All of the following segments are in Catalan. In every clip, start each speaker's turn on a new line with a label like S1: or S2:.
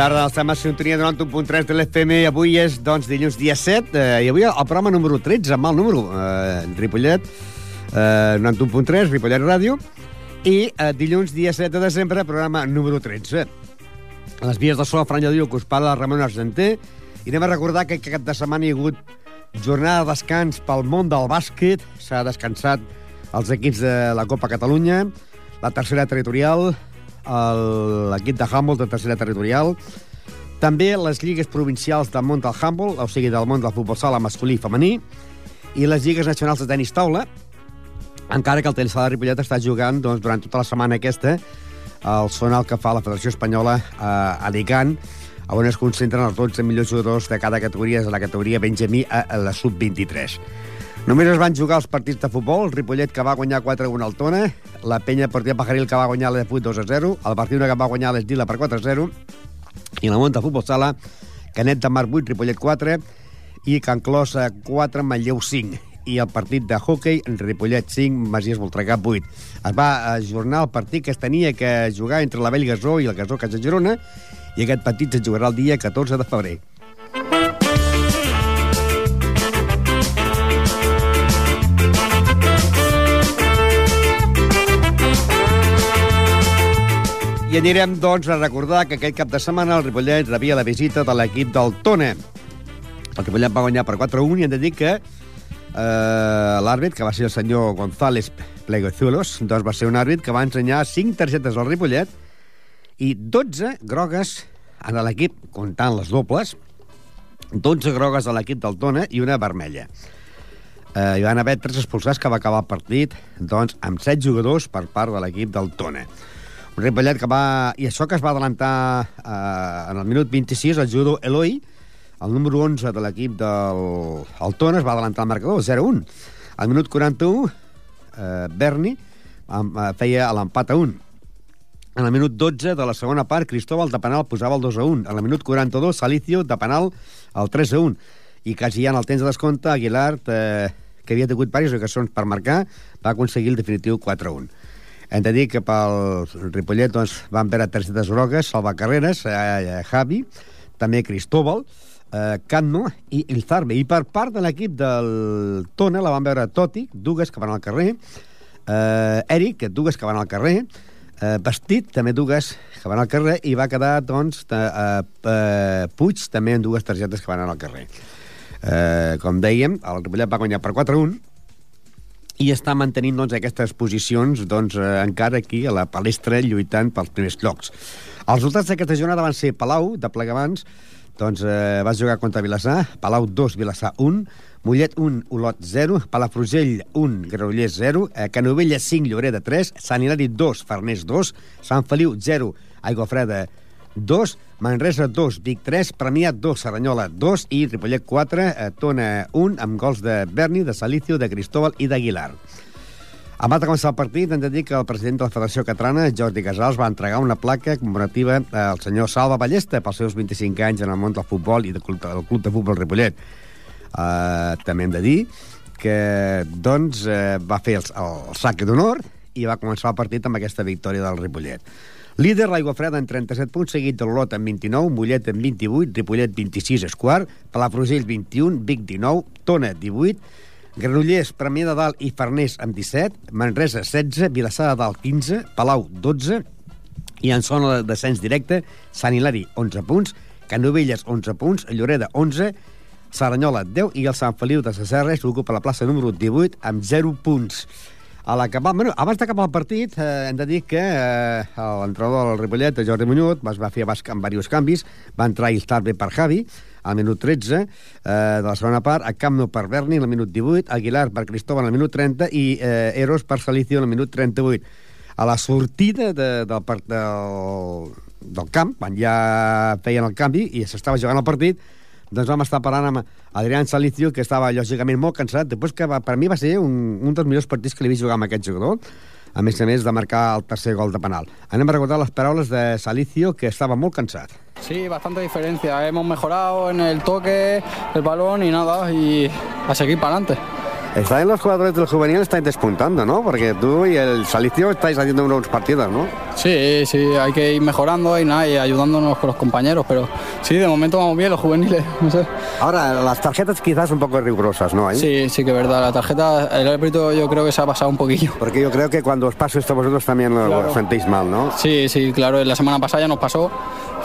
S1: Tarda, estem a Sintonia 91.3 de l'FM i avui és, doncs, dilluns dia 7 eh, i avui el programa número 13, amb el número eh, Ripollet, eh, 91.3, Ripollet Ràdio i eh, dilluns dia 7 de desembre, programa número 13. A les vies de so, Fran Lladío, que us parla Ramon Argenter i anem a recordar que aquest cap de setmana hi ha hagut jornada de descans pel món del bàsquet, s'ha descansat els equips de la Copa Catalunya, la tercera territorial, l'equip de Humboldt de tercera territorial, també les lligues provincials del món del handball, o sigui, del món del futbol sala masculí i femení, i les lligues nacionals de tenis taula, encara que el tenis sala de Ripollet està jugant doncs, durant tota la setmana aquesta el sonal que fa la Federació Espanyola a Alicant, on es concentren els 12 millors jugadors de cada categoria, de la categoria Benjamí a la sub-23. Només es van jugar els partits de futbol, el Ripollet que va guanyar 4-1 al Tona, la Penya Portia Pajaril que va guanyar l'Esput 2-0, el Barcelona que va guanyar l'Esdila per 4-0, i la Monta Futbol Sala, Canet de Mar 8, Ripollet 4, i Can Clos eh, 4, Manlleu 5 i el partit de hockey, Ripollet 5, Masies Voltregà 8. Es va ajornar el partit que es tenia que jugar entre la Vell Gasó i el Gasó Casa Girona i aquest partit se jugarà el dia 14 de febrer. I anirem, doncs, a recordar que aquest cap de setmana el Ripollet rebia la visita de l'equip del Tona. El Ripollet va guanyar per 4-1 i hem de dir que eh, l'àrbit, que va ser el senyor González Plegozuelos, doncs va ser un àrbit que va ensenyar 5 targetes al Ripollet i 12 grogues a l'equip, comptant les dobles, 12 grogues a l'equip del Tona i una vermella. Eh, hi van haver tres expulsats que va acabar el partit doncs, amb 7 jugadors per part de l'equip del Tona. Ripollet que va... I això que es va adelantar eh, en el minut 26, el judo Eloi, el número 11 de l'equip del el Tona, es va adelantar el marcador, 0-1. Al minut 41, eh, Berni eh, feia l'empat a 1. En el minut 12 de la segona part, Cristóbal de penal posava el 2 a 1. En el minut 42, Salicio de penal el 3 a 1. I quasi ja en el temps de descompte, Aguilar, eh, que havia tingut diverses ocasions per marcar, va aconseguir el definitiu 4 a 1. Hem de dir que pel Ripollet doncs, van veure targetes grogues, Salva Carreras, eh, Javi, també Cristóbal, eh, Canno i Ilzarbe. I per part de l'equip del Tona la van veure Toti, dues que van al carrer, eh, Eric, dues que van al carrer, eh, Vestit, també dues que van al carrer, i va quedar, doncs, eh, eh, Puig, també amb dues targetes que van al carrer. Eh, com dèiem, el Ripollet va guanyar per 4-1, i està mantenint doncs, aquestes posicions doncs, eh, encara aquí a la palestra lluitant pels primers llocs. Els resultats d'aquesta jornada van ser Palau, de Plegabans, doncs eh, va jugar contra Vilassar, Palau 2, Vilassar 1, Mollet 1, Olot 0, Palafrugell 1, Granollers 0, eh, Canovella 5, Lloreda 3, Sant Hilari 2, Farners 2, Sant Feliu 0, Aigua Freda 2, Manresa 2, Vic 3, Premià 2, Serranyola 2 i Ripollet 4, eh, Tona 1, amb gols de Berni, de Salicio, de Cristóbal i d'Aguilar. Abans de començar el partit, hem de dir que el president de la Federació Catalana, Jordi Casals, va entregar una placa commemorativa al senyor Salva Ballesta pels seus 25 anys en el món del futbol i del club de futbol Ripollet. Uh, també hem de dir que doncs, uh, va fer el, el sac d'honor i va començar el partit amb aquesta victòria del Ripollet. Líder l'Aigua Freda en 37 punts, seguit de l'Olot en 29, Mollet en 28, Ripollet 26 és quart, Palafrugell 21, Vic 19, Tona 18, Granollers, Premià de Dalt i Farners amb 17, Manresa 16, Vilassar de Dalt 15, Palau 12, i en zona de descens directe, Sant Hilari 11 punts, Canovelles 11 punts, Lloreda 11, Saranyola 10 i el Sant Feliu de Sacerres ocupa la plaça número 18 amb 0 punts. A l'acabar, bueno, abans d'acabar el partit, eh, hem de dir que eh, l'entrenador del Ripollet, Jordi Muñoz, es va fer amb diversos canvis, va entrar Iltarbe per Javi, al minut 13 eh, de la segona part, a Camp Nou per Berni, al minut 18, Aguilar per Cristóbal al minut 30 i eh, Eros per Salicio al minut 38. A la sortida de, del, del, del camp, quan ja feien el canvi i s'estava jugant el partit, doncs vam estar parlant amb Adrián Salicio, que estava lògicament molt cansat, després que va, per mi va ser un, un dels millors partits que li vist jugar amb aquest jugador, a més a més de marcar el tercer gol de penal. Anem a recordar les paraules de Salicio, que estava molt cansat.
S2: Sí, bastante diferencia. Hemos mejorado en el toque, el balón y nada, y a seguir para adelante.
S1: Están los jugadores del juvenil están despuntando, ¿no? Porque tú y el Salicio estáis haciendo unos partidos, ¿no?
S2: Sí, sí, hay que ir mejorando y, nada, y ayudándonos con los compañeros, pero sí, de momento vamos bien los juveniles, no sé.
S1: Ahora, las tarjetas quizás un poco rigurosas, ¿no? Ahí?
S2: Sí, sí que es verdad, la tarjeta, el árbitro yo creo que se ha pasado un poquillo.
S1: Porque yo creo que cuando os paso esto vosotros también lo
S2: Claro.
S1: sentís mal, ¿no?
S2: Sí, sí, claro, la semana pasada ya nos pasó,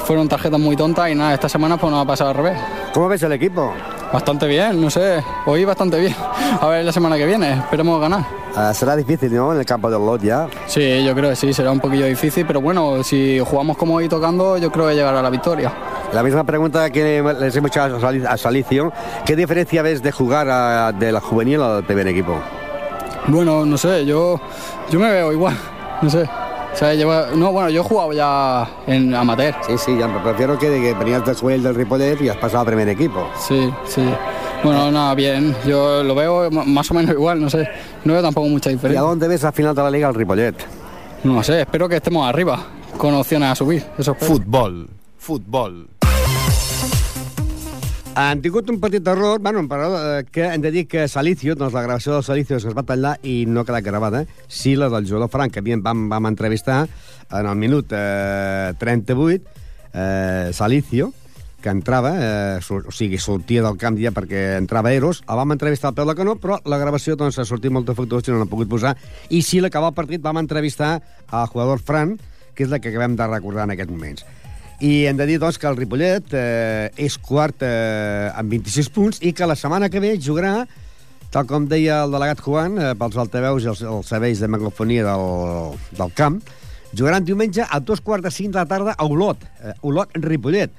S2: fueron tarjetas muy tontas y nada, esta semana pues nos ha pasado al revés.
S1: ¿Cómo ves el equipo?
S2: Bastante bien, no sé, hoy bastante bien. A ver la semana que viene, esperemos ganar.
S1: Ah, será difícil, ¿no? En el campo del Lot ya.
S2: Sí, yo creo que sí, será un poquillo difícil, pero bueno, si jugamos como hoy tocando, yo creo que llegará la victoria.
S1: La misma pregunta que les hemos hecho a Salicio. ¿Qué diferencia ves de jugar a- de la juvenil al primer equipo?
S2: Bueno, no sé, yo, yo me veo igual, no sé. O sea, lleva- no, bueno, yo he jugado ya en amateur.
S1: Sí, sí, ya me prefiero que, que venías del juvenil del Ripollet y has pasado al primer equipo.
S2: Sí, sí. Bueno, nada, bien. Yo lo veo más o menos igual, no sé. No veo tampoco mucha
S1: ¿Y a
S2: diferencia.
S1: dónde ves al final de la liga el Ripollet?
S2: No sé, espero que estemos arriba, con opciones a subir. Eso espero.
S3: Futbol. Futbol.
S1: Han tingut un petit error, bueno, però, eh, que hem de dir que Salicio, doncs la gravació del Salicio es va tallar i no ha quedat gravada, sí la del jugador Frank, que havíem, vam, vam entrevistar en el minut eh, 38, eh, Salicio, que entrava, eh, o sigui, sortia del camp ja perquè entrava Eros, el vam entrevistar al peu de canó, però la gravació doncs, ha sortit molt defectuosa i no l'han pogut posar, i sí, l'acabar el partit vam entrevistar al jugador Fran, que és la que acabem de recordar en aquests moments. I hem de dir, doncs, que el Ripollet eh, és quart eh, amb 26 punts i que la setmana que ve jugarà, tal com deia el delegat Juan, eh, pels altaveus i els, els serveis de megafonia del, del camp, jugaran diumenge a dos quarts de cinc de la tarda a Olot, eh, Olot-Ripollet.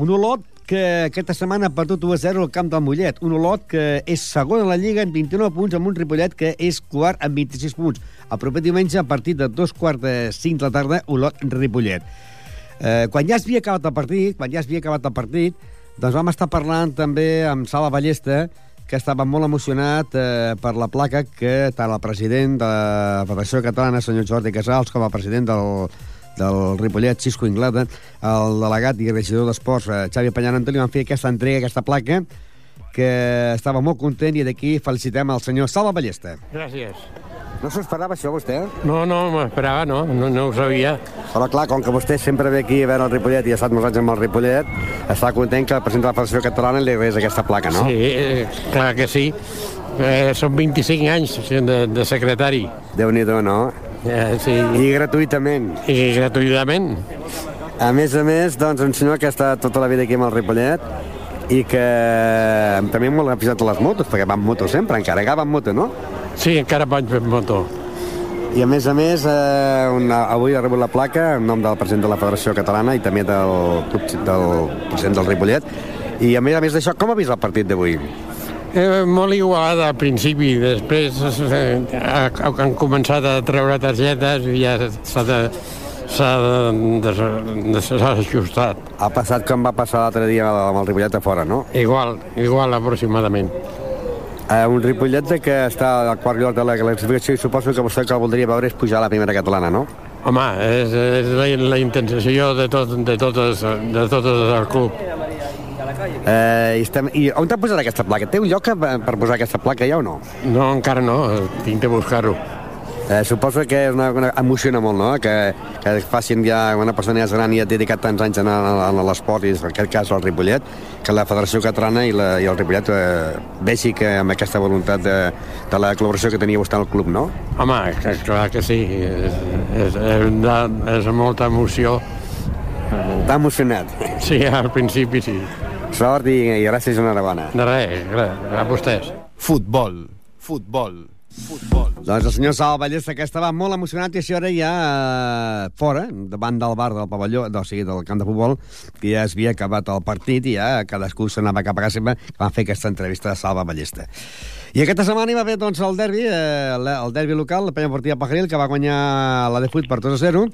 S1: Un Olot que aquesta setmana ha perdut 1-0 al camp del Mollet. Un Olot que és segon a la Lliga amb 29 punts, amb un Ripollet que és quart amb 26 punts. El proper diumenge, a partir de dos quarts de cinc de la tarda, Olot-Ripollet. Eh, quan ja es havia acabat el partit, quan ja es havia acabat el partit, doncs vam estar parlant també amb Sala Ballesta, que estava molt emocionat eh, per la placa que tant el president de la Federació Catalana, senyor Jordi Casals, com el president del, del Ripollet, Xisco Inglada, el delegat i regidor d'Esports, eh, Xavi Peñaranta, li van fer aquesta entrega, aquesta placa, que estava molt content i d'aquí felicitem el senyor Sala Ballesta.
S4: Gràcies.
S1: No s'ho esperava això, vostè?
S4: No, no, m'esperava, no, no, no ho sabia.
S1: Però clar, com que vostè sempre ve aquí a veure el Ripollet i ha estat molts anys amb el Ripollet, està content que el president de la Federació Catalana li res aquesta placa, no?
S4: Sí, eh, clar que sí. Eh, són 25 anys de, de secretari.
S1: Déu-n'hi-do, no?
S4: Eh, sí.
S1: I gratuïtament.
S4: I gratuïtament.
S1: A més a més, doncs, un senyor que estat tota la vida aquí amb el Ripollet i que també molt aficionat a les motos, perquè va amb moto sempre, encara que va amb moto, no?
S4: Sí, encara vaig per moto.
S1: I a més a més, eh, una, avui ha rebut la placa en nom del president de la Federació Catalana i també del, club, del president del Ripollet. I a més a més d'això, com ha vist el partit d'avui?
S4: Eh, molt igualada al principi, després eh, ha- han començat a treure targetes i ja s'ha de s'ha ajustat.
S1: Ha passat com va passar l'altre dia amb el Ripollet a fora, no?
S4: Igual, igual aproximadament.
S1: Eh, un Ripollet que està al quart lloc de la classificació i suposo que vostè el que voldria veure és pujar a la primera catalana, no?
S4: Home, és, és la, la intenció de, tot, de, totes, de totes del club.
S1: Eh, i, estem, I on t'ha posat aquesta placa? Té un lloc per posar aquesta placa ja o no?
S4: No, encara no, tinc de buscar-ho.
S1: Eh, suposo que és una, una, emociona molt, no? Que, que facin ja una persona ja gran i ha dedicat tants anys a, a, a l'esport, i en aquest cas al Ripollet, que la Federació Catalana i, la, i el Ripollet eh, vegi que amb aquesta voluntat de, de la col·laboració que tenia vostè al club, no?
S4: Home, clar que sí, és, és, és, de, és molta emoció.
S1: Està emocionat.
S4: Sí, al principi sí.
S1: Sort i, i gràcies i enhorabona.
S4: De res, res, a vostès.
S3: Futbol. Futbol. Futbol.
S1: Doncs el senyor Sal Ballesta, que estava molt emocionat i això ara ja eh, fora, davant del bar del pavelló, no, o sigui, del camp de futbol, que ja es havia acabat el partit i ja cadascú s'anava cap a casa seva, que van fer aquesta entrevista de Salva Ballesta. I aquesta setmana hi va haver doncs, el derbi, eh, el, derbi local, la penya portiva Pajaril, que va guanyar la de Fuit per 2 a 0,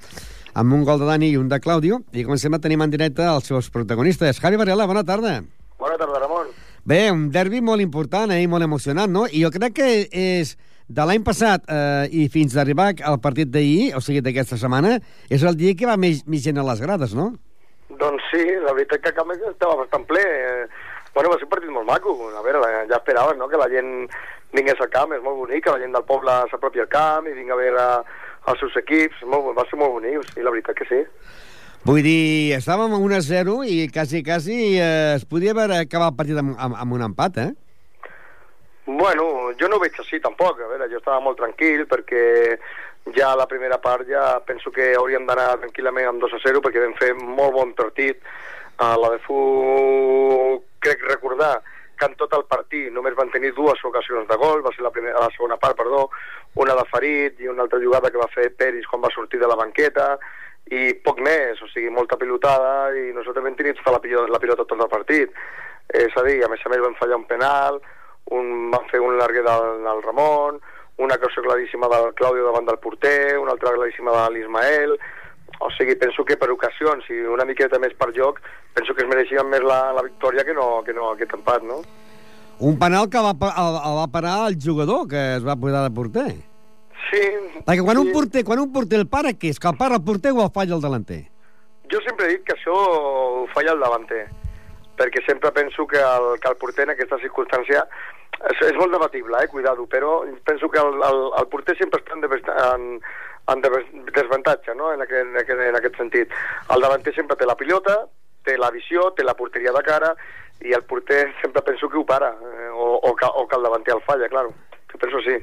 S1: amb un gol de Dani i un de Claudio, i comencem a tenir en directe els seus protagonistes. Javi Varela, bona tarda.
S5: Bona tarda, Ramon.
S1: Bé, un derbi molt important eh, i molt emocionant, no? I jo crec que és de l'any passat eh, i fins d'arribar al partit d'ahir, o sigui, d'aquesta setmana, és el dia que va més, més gent a les grades, no?
S5: Doncs sí, la veritat que a Camp estava bastant ple. Eh, Bueno, va ser un partit molt maco. A veure, ja esperaves, no?, que la gent vingués al camp, és molt bonic, que la gent del poble s'apropi al camp i vinga a veure els seus equips, molt, va ser molt bonic, sí, la veritat que sí.
S1: Vull dir, estàvem a 1-0 i quasi, quasi eh, es podia haver acabat el partit amb, amb, amb un empat, eh?
S5: Bueno, jo no ho veig així tampoc, a veure, jo estava molt tranquil perquè ja la primera part ja penso que hauríem d'anar tranquil·lament amb 2 a 0 perquè vam fer molt bon partit. A la de Fu crec recordar que en tot el partit només van tenir dues ocasions de gol, va ser la, primera, la segona part, perdó, una de Farid i una altra jugada que va fer Peris quan va sortir de la banqueta, i poc més, o sigui, molta pilotada, i nosaltres vam tenir tota la pilota, la pilota tot el partit. És a dir, a més a més vam fallar un penal, un, van fer un larguer del, del Ramon, una cosa claríssima del Claudio davant del porter, una altra claríssima de l'Ismael, o sigui, penso que per ocasions i una miqueta més per joc, penso que es mereixien més la, la victòria que no, que no aquest empat, no?
S1: Un penal que va, el, el va parar el jugador que es va posar de porter.
S5: Sí.
S1: Perquè quan
S5: sí.
S1: un porter, quan un porter el para, què és? Que el para el porter o el falla el delanter?
S5: Jo sempre he dit que això ho falla el davanter, perquè sempre penso que el, que el porter en aquesta circumstància és, és molt debatible, eh, cuidado, però penso que el, el, el porter sempre està en, en, en des- desavantatge, no?, en aquest, en, aquest, en aquest sentit. El davanter sempre té la pilota, té la visió, té la porteria de cara, i el porter sempre penso que ho para, eh, o, o, que, o que el davanter el falla, claro. Jo penso sí.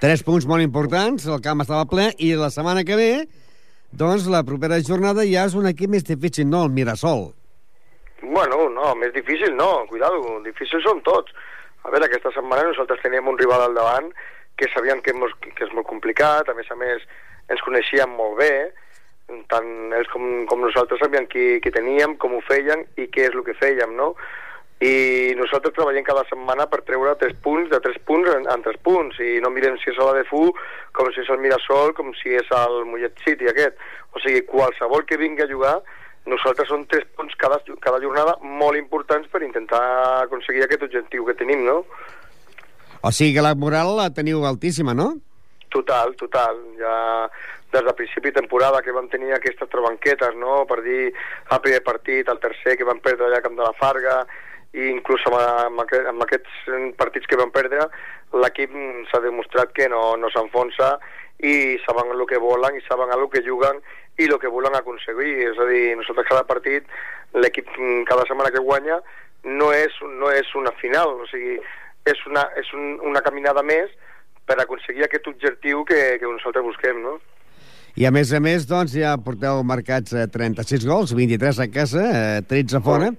S1: Tres punts molt importants, el camp estava ple, i la setmana que ve, doncs, la propera jornada ja és un equip més difícil, no? El Mirasol.
S5: Bueno, no, més difícil no, cuidado, difícils són tots. A veure, aquesta setmana nosaltres teníem un rival al davant que sabíem que, mos, que és molt complicat, a més a més ens coneixíem molt bé, tant ells com, com nosaltres sabíem qui, qui teníem, com ho feien i què és el que fèiem, no? I nosaltres treballem cada setmana per treure tres punts, de tres punts en, en tres punts, i no mirem si és a la de Fu, com si és el Mirasol, com si és el Mollet City aquest. O sigui, qualsevol que vingui a jugar, nosaltres són tres punts cada, cada jornada molt importants per intentar aconseguir aquest objectiu que tenim, no?
S1: O sigui que la moral la teniu altíssima, no?
S5: Total, total. Ja des de principi de temporada que vam tenir aquestes trebanquetes, no?, per dir el primer partit, el tercer que vam perdre allà a Camp de la Farga, i inclús amb, amb, aquest, amb aquests partits que vam perdre, l'equip s'ha demostrat que no, no s'enfonsa i saben el que volen i saben el que juguen i el que volen aconseguir. És a dir, nosaltres cada partit, l'equip mm, cada setmana que guanya, no és, no és una final, o sigui, és una, és un, una caminada més per aconseguir aquest objectiu que, que nosaltres busquem, no?
S1: I a més a més, doncs, ja porteu marcats eh, 36 gols, 23 a casa, eh, 13 a fora,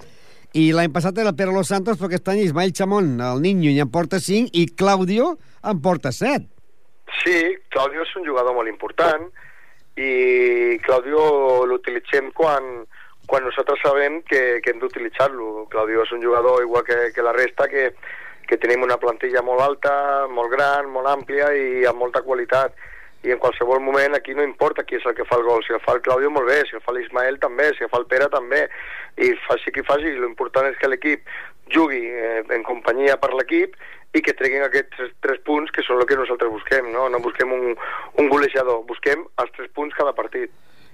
S1: i l'any passat era Pere Los Santos, però aquest any Ismael Chamón, el Niño, i en porta 5, i Claudio en porta 7.
S5: Sí, Claudio és un jugador molt important i Claudio l'utilitzem quan, quan nosaltres sabem que, que hem d'utilitzar-lo. Claudio és un jugador igual que, que la resta que, que tenim una plantilla molt alta, molt gran, molt àmplia i amb molta qualitat i en qualsevol moment aquí no importa qui és el que fa el gol, si el fa el Claudio molt bé, si el fa l'Ismael també, si el fa el Pere també i faci qui faci, l'important és que l'equip jugui eh, en companyia per l'equip i que treguin aquests tres, tres punts que són el que nosaltres busquem, no? No busquem un, un golejador, busquem els tres punts cada partit.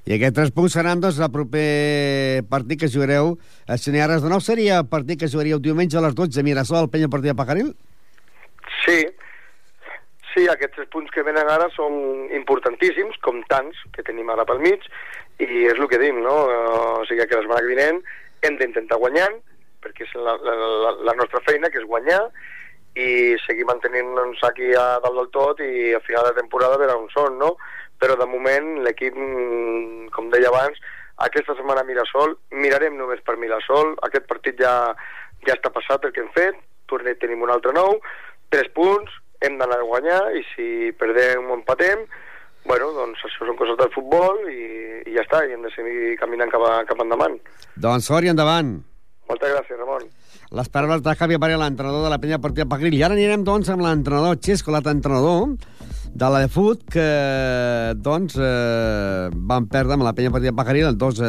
S1: I aquests tres punts seran, doncs, el proper partit que jugareu a Cineares de Nou. Seria el partit que jugaríeu diumenge a les 12 a Mirasol, Penya Partida Pajaril?
S5: Sí, sí, aquests tres punts que venen ara són importantíssims, com tants que tenim ara pel mig, i és el que dim, no? O sigui que la setmana que vinent hem d'intentar guanyar, perquè és la, la, la, nostra feina, que és guanyar, i seguir mantenint-nos aquí a dalt del tot i a final de temporada veure on són, no? Però de moment l'equip, mm, com deia abans, aquesta setmana a Mirasol, mirarem només per Mirasol, aquest partit ja, ja està passat el que hem fet, tornem, tenim un altre nou, tres punts, hem d'anar a guanyar i si perdem o empatem, bueno, doncs això són coses del futbol i, i ja està, i hem de seguir caminant cap, a, cap endavant.
S1: Doncs fort i endavant.
S5: Moltes gràcies, Ramon.
S1: Les paraules de Javi Varela, l'entrenador de la penya Partida Pajaril. I ara anirem, doncs, amb l'entrenador Xesco, l'altre entrenador de la de Fut, que, doncs, eh, van perdre amb la penya Partida Pajaril el 2,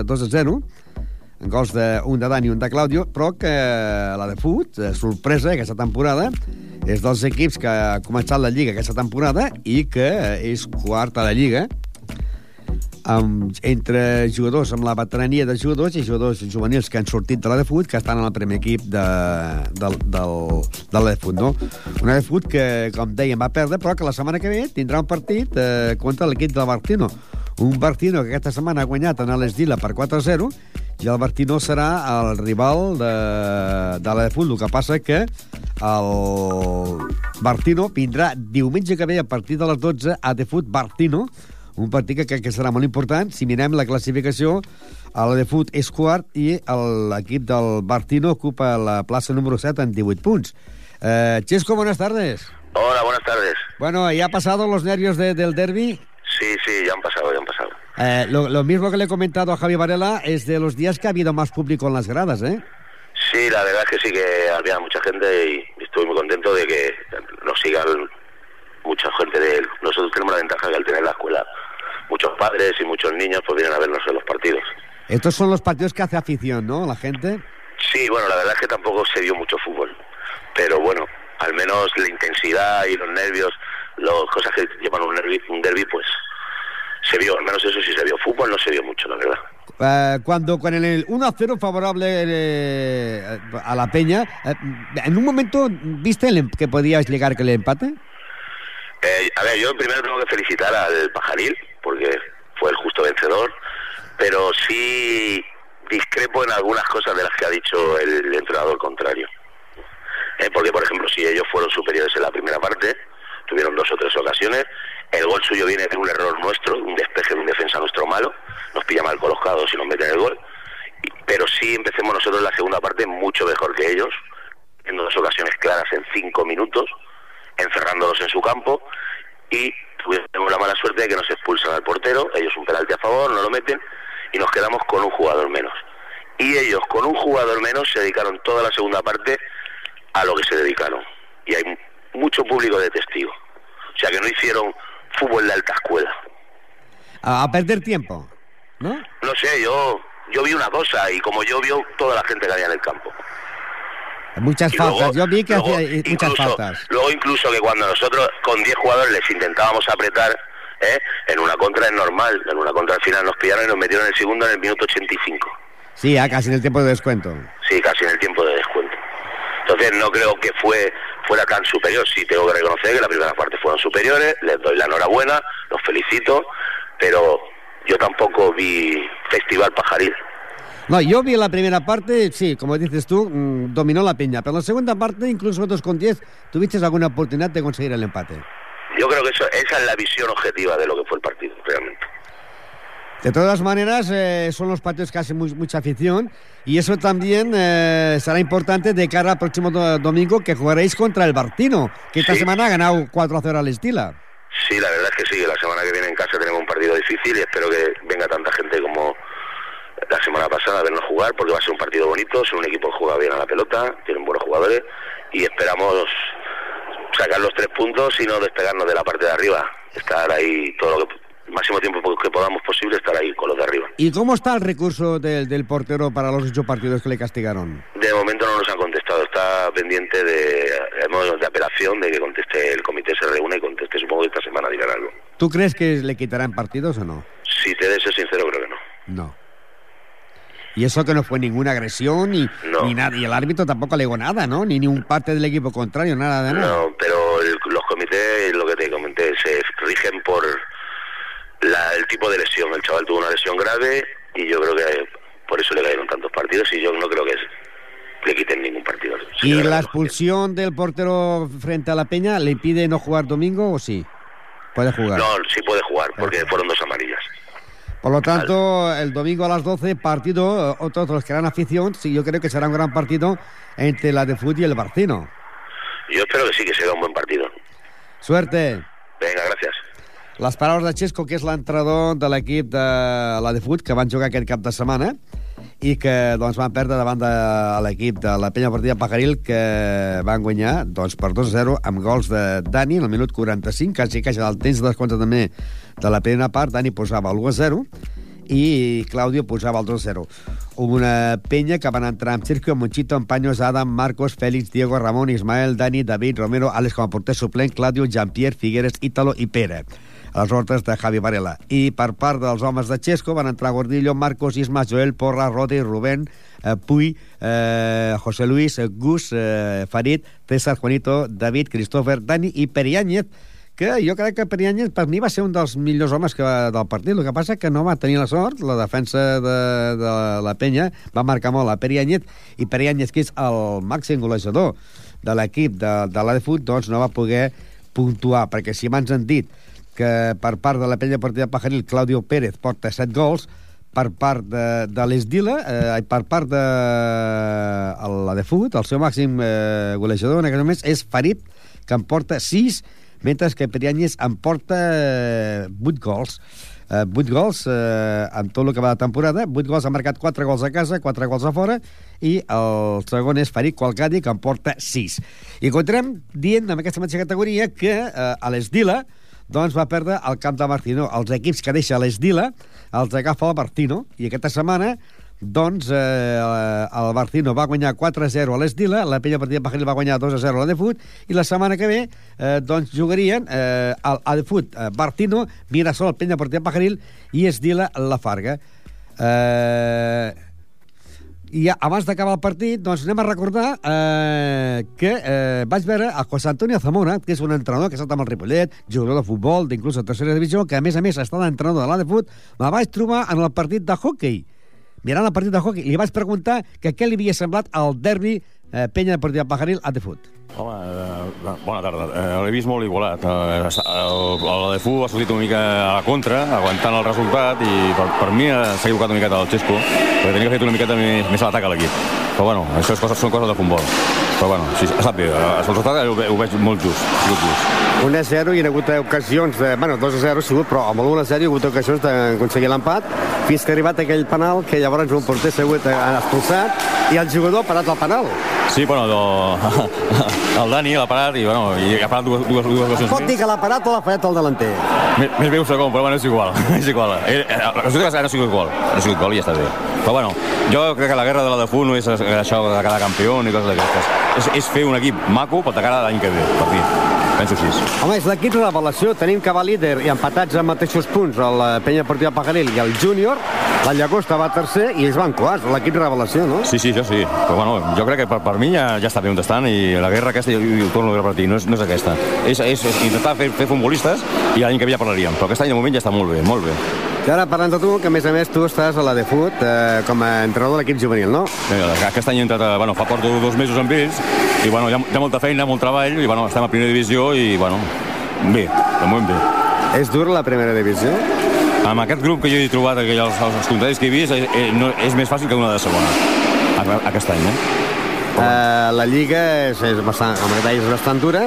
S1: a- 2 a 0, en gols d'un de Dani i un de Claudio, però que la de Fut, eh, sorpresa aquesta temporada, és dels equips que ha començat la Lliga aquesta temporada i que és quart a la Lliga. amb, entre jugadors amb la veterania de jugadors i jugadors juvenils que han sortit de la de fut que estan en el primer equip de, del, del, de la de fut, no? Una de fut que, com dèiem, va perdre, però que la setmana que ve tindrà un partit eh, contra l'equip del Bartino. Un Bartino que aquesta setmana ha guanyat en l'Esdila per 4-0 i el Bartino serà el rival de, de la de fut. El que passa que el Bartino vindrà diumenge que ve a partir de les 12 a de fut Bartino, un partit que crec que serà molt important. Si mirem la classificació, el de fut és quart i l'equip del Bartino ocupa la plaça número 7 en 18 punts. Eh, Chesco, buenas tardes.
S6: Hola, buenas tardes.
S1: Bueno, ¿ya ha pasado los nervios de- del derby?
S6: Sí, sí, ya
S1: Eh, lo, lo mismo que le he comentado a Javi Varela es de los días que ha habido más público en las gradas, ¿eh?
S6: Sí, la verdad es que sí que había mucha gente y estoy muy contento de que nos sigan mucha gente de él. Nosotros tenemos la ventaja que al tener la escuela, muchos padres y muchos niños pues vienen a vernos en los partidos.
S1: Estos son los partidos que hace afición, ¿no? La gente.
S6: Sí, bueno, la verdad es que tampoco se vio mucho fútbol, pero bueno, al menos la intensidad y los nervios, las cosas que llevan un derby, un derby pues se vio, al menos eso sí se vio. Fútbol no se vio mucho, la verdad.
S1: Eh, cuando con el 1-0 favorable eh, a la Peña, eh, ¿en un momento viste el em- que podías llegar que le empate?
S6: Eh, a ver, yo primero tengo que felicitar al Pajaril, porque fue el justo vencedor, pero sí discrepo en algunas cosas de las que ha dicho el entrenador contrario. Porque, por ejemplo, si ellos fueron superiores en la primera parte, tuvieron dos o tres ocasiones, el gol suyo viene de un error nuestro, un despeje de un defensa nuestro malo, nos pilla mal colocados y nos meten el gol, pero sí empecemos nosotros la segunda parte mucho mejor que ellos, en dos ocasiones claras en cinco minutos, encerrándolos en su campo y tuvimos la mala suerte de que nos expulsan al portero, ellos un penalti a favor, no lo meten y nos quedamos con un jugador menos. Y ellos con un jugador menos se dedicaron toda la segunda parte a lo que se dedicaron. Y hay mu- mucho público de testigo. O sea que no hicieron fútbol de alta escuela.
S1: A, a perder tiempo, ¿no?
S6: No sé, yo yo vi una cosa y como yo vio toda la gente que había en el campo.
S1: Muchas
S6: Y
S1: faltas.
S6: luego-
S1: Yo vi que
S6: luego
S1: hacía eh, muchas faltas.
S6: Luego incluso que cuando nosotros con 10 jugadores les intentábamos apretar, ¿eh? en una contra es normal, en una contra al final nos pillaron y nos metieron el segundo en el minuto 85.
S1: Sí, ya casi en el tiempo de descuento.
S6: Sí, casi en el tiempo de descuento. Entonces no creo que fue fuera tan superior. Sí tengo que reconocer que la primera parte fueron superiores, les doy la enhorabuena, los felicito, pero yo tampoco vi Festival Pajaril.
S1: No, yo vi la primera parte, sí, como dices tú, mm, dominó la Peña. Pero en la segunda parte, incluso vosotros con 10, tuviste alguna oportunidad de conseguir el empate.
S6: Yo creo que eso, esa es la visión objetiva de lo que fue el partido, realmente.
S1: De todas maneras, eh, son los partidos que hacen muy- mucha afición y eso también eh, será importante de cara al próximo do- domingo que jugaréis contra el Bartino, que esta
S6: Sí.
S1: semana ha ganado 4-0 al Estila.
S6: Sí, la verdad es que sí, la semana que viene en casa tenemos un partido difícil y espero que venga tanta gente como la semana pasada a vernos jugar porque va a ser un partido bonito, es un equipo que juega bien a la pelota, tienen buenos jugadores y esperamos sacar los tres puntos y no despegarnos de la parte de arriba, estar ahí todo lo que el máximo tiempo que podamos posible estar ahí con los de arriba.
S1: ¿Y cómo está el recurso del, del portero para los ocho partidos que le castigaron?
S6: De momento no nos han contestado, está pendiente de, de apelación, de que conteste el comité, se reúne y conteste, supongo que esta semana dirán algo.
S1: ¿Tú crees que le quitarán partidos o no?
S6: Si te de ser sincero, creo que no.
S1: No. Y eso que no fue ninguna agresión ni,
S6: No.
S1: ni nada. Y el árbitro tampoco alegó nada, ¿no? Ni, ni un parte del equipo contrario, nada de nada.
S6: No, pero el- los comités, lo que te comenté, se rigen por la- el tipo de lesión. El chaval tuvo una lesión grave y yo creo que por eso le cayeron tantos partidos y yo no creo que le quiten ningún partido.
S1: ¿Y
S6: Sí,
S1: la expulsión del portero frente a la Peña le impide no jugar domingo o sí? Puede jugar.
S6: No, sí puede jugar porque fueron dos amarillas.
S1: Por lo tanto, el domingo a las 12, partido, eh, otros los que harán afición, sí, yo creo que será un gran partido entre la de Fútbol y el Barcino.
S6: Yo espero que sí, que sea un buen partido.
S1: Suerte.
S6: Venga, gracias.
S1: Les paraules de Xesco, que és l'entrenador de l'equip de la de Fut, que van jugar aquest cap de setmana i que doncs, van perdre davant de l'equip de la penya partida Pajaril, que van guanyar doncs, per 2-0 amb gols de Dani en el minut 45, quasi queixa del temps de descompte també de la primera part. Dani posava el 1-0 i Claudio posava el 2-0. Una penya que van entrar amb Sergio Monchito, Empaños, Adam, Marcos, Félix, Diego, Ramon, Ismael, Dani, David, Romero, Àlex com a porter suplent, Claudio, Jean-Pierre, Figueres, Ítalo i Pere. A les ordres de Javi Varela. I per part dels homes de Xesco van entrar Gordillo, Marcos, Isma, Joel, Porra, Rodi, Rubén, eh, Puy, eh, José Luis, eh, Gus, eh, Farid, César, Juanito, David, Christopher, Dani i Periáñez, que jo crec que Periáñez per mi va ser un dels millors homes que va, del partit. El que passa que no va tenir la sort, la defensa de, de la penya va marcar molt a Periáñez, i Periáñez, que és el màxim golejador de l'equip de, de l'Adefut, doncs no va poder puntuar, perquè si m'han han dit que per part de la partida de Pajaril, Claudio Pérez porta 7 gols, per part de, de l'Esdila, eh, per part de la de Fut, el seu màxim eh, golejador en aquest moment és Farid, que en porta 6, mentre que Periáñez en porta eh, 8 gols. Eh, 8 gols eh, en tot el que va de temporada, 8 gols, ha marcat 4 gols a casa, 4 gols a fora, i el segon és Farid Qualcadi, que en porta 6. I continuem dient, en aquesta mateixa categoria, que eh, a l'Esdila, doncs va perdre el camp de Martino. Els equips que deixa l'Esdila els agafa el Martino, i aquesta setmana doncs eh, el Martino va guanyar 4-0 a l'Esdila, la Penya Partida Pajaril va guanyar 2-0 a l'Adefut, i la setmana que ve eh, doncs jugarien eh, el Adefut eh, Martino, Mirasol, Penya Partida Pajaril i Esdila la Farga. Eh, i ja, abans d'acabar el partit, doncs anem a recordar eh, que eh, vaig veure a José Antonio Zamora, que és un entrenador que ha estat amb el Ripollet, jugador de futbol, d'inclús a tercera divisió, que a més a més està d'entrenador de l'Adefut, me vaig trobar en el partit de hockey. Mirant el partit de hockey, li vaig preguntar que què li havia semblat el derbi eh, Penya de Partida Pajaril a Adefut.
S7: Home, eh, bona tarda. Eh, L'he vist molt igualat. Eh, el, el Defu ha sortit una mica a la contra, aguantant el resultat, i per, per mi eh, s'ha equivocat una miqueta el Xesco, perquè tenia que fer una miqueta més, més a l'atac a l'equip. Però bueno, això és coses, són coses de futbol. Però bueno, sí, ha estat bé. El resultat ho, ho veig molt just, sigut just.
S1: 1-0 i hi ha hagut ocasions de... Bueno, 2-0 ha sigut, però amb el 1-0 hi ha hagut ocasions d'aconseguir l'empat fins que ha arribat aquell penal que llavors un porter s'ha hagut eh, expulsat i el jugador ha parat el penal.
S7: Sí, bueno, do... el Dani l'ha parat i, bueno, i ha parat dues, dues, dues ocasions
S1: Pot dir que l'ha parat o l'ha fallat el delanter?
S7: Més, més bé un segon, però bueno, és igual. és igual. Eh, eh, El resultat ha sigut gol. Ha sigut gol i ja està bé. Però bueno, jo crec que la guerra de la de Fu no és això de quedar campió ni coses d'aquestes. És, és fer un equip maco per atacar l'any que ve, per fi. Penso així.
S1: Home, és l'equip revelació. Tenim que va líder i empatats amb mateixos punts el eh, Penya Partida Pajaril i el Júnior. La Llagosta va tercer i ells van quarts. L'equip revelació, no?
S7: Sí, sí, això sí. Però bueno, jo crec que per, per mi ja, ja està bé on estan i la guerra aquesta, jo, jo ho torno a repetir, no és, no és aquesta. És, és, és intentar fer, fer futbolistes i l'any que ve ja parlaríem. Però aquest any de moment ja està molt bé, molt bé.
S1: I ara parlant de tu, que a més a més tu estàs a la de fut eh, com a entrenador de l'equip juvenil, no?
S7: Bé, Aquest any he entrat, bueno, fa porto dos mesos amb ells i bueno, hi, ha, hi ha molta feina, molt treball i bueno, estem a primera divisió i bueno, bé, de moment bé.
S1: És dur la primera divisió?
S7: Amb aquest grup que jo he trobat, aquells, els, els contraris que he vist, eh, eh, no, és més fàcil que una de segona, aquest any, eh?
S1: Eh, la Lliga és, és bastant, deies, és bastant dura.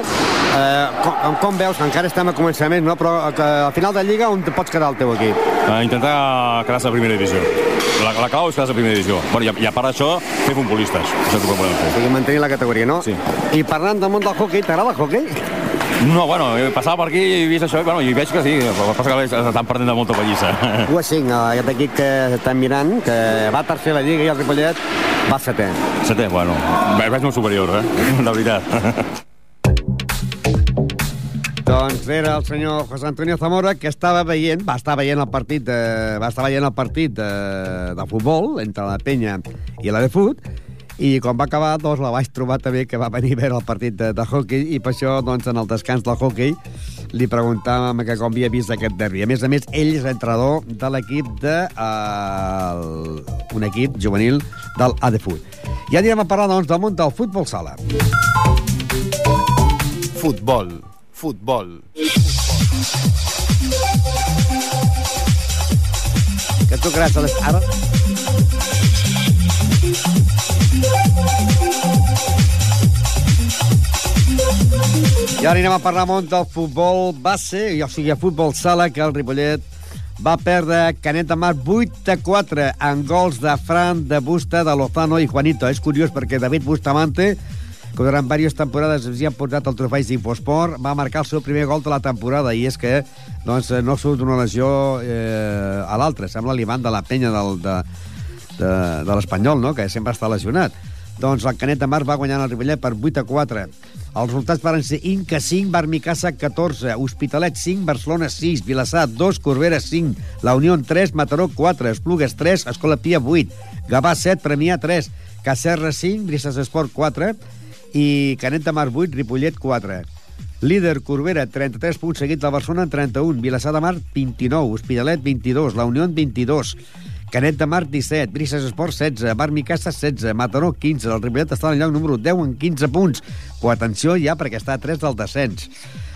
S1: Eh, com, com veus que encara estem a començament, no? però que al final de Lliga on pots quedar el teu equip?
S7: A intentar quedar-se a primera divisió. La, la clau és quedar-se a primera divisió. Bueno, i, a, I a part d'això, fer futbolistes. Això és el que podem
S1: O
S7: fer.
S1: sigui, mantenir la categoria, no?
S7: Sí.
S1: I parlant del món del hockey, t'agrada el hockey?
S7: No, bueno, he passat per aquí i he vist això i, bueno, i veig que sí, el que passa que estan perdent de molta pallissa.
S1: 1 a 5, aquest equip que estem mirant, que va tercer a la Lliga i el Ripollet va setè.
S7: Setè, bueno, ve- veig molt superior, eh? De veritat.
S1: Doncs era el senyor José Antonio Zamora que estava veient, va estar veient el partit de, va estar veient el partit de, de futbol entre la Penya i la de Fut i quan va acabar, doncs, la vaig trobar també que va venir a veure el partit de, de hockey i per això, doncs, en el descans del hockey li preguntàvem que com havia vist aquest derbi. A més a més, ell és entrenador de l'equip de... Uh, el, un equip juvenil del ADFUT. I anirem a parlar, doncs, del món del futbol sala.
S3: Futbol. Futbol.
S1: Que tu creus a les... Ara... I ara anem a parlar molt del futbol base, o sigui, el futbol sala, que el Ripollet va perdre Canet de Mar 8 a 4 en gols de Fran, de Busta, de Lozano i Juanito. És curiós perquè David Bustamante, que durant diverses temporades ens hi han portat el trofeig d'Infosport, va marcar el seu primer gol de la temporada i és que doncs, no surt d'una lesió eh, a l'altra. Sembla l'Ivan de la penya del, de, de, de l'Espanyol, no? que sempre està lesionat. Doncs el Canet de Mar va guanyar el Ripollet per 8 a 4. Els resultats van ser Inca 5, Barmicassa 14, Hospitalet 5, Barcelona 6, Vilassar 2, Corbera 5, La Unió 3, Mataró 4, Esplugues 3, Escola Pia 8, Gavà 7, Premià 3, Cacerra 5, Brises Esport 4 i Canet de Mar 8, Ripollet 4. Líder Corbera, 33 punts, seguit de Barcelona, 31. Vilassar de Mar, 29. Hospitalet, 22. La Unió, 22. Canet de Mar, 17. Brises Esport, 16. Bar Micasa, 16. Mataró, 15. El Ripollet està en el lloc número 10 amb 15 punts. Però atenció ja, perquè està a 3 del descens.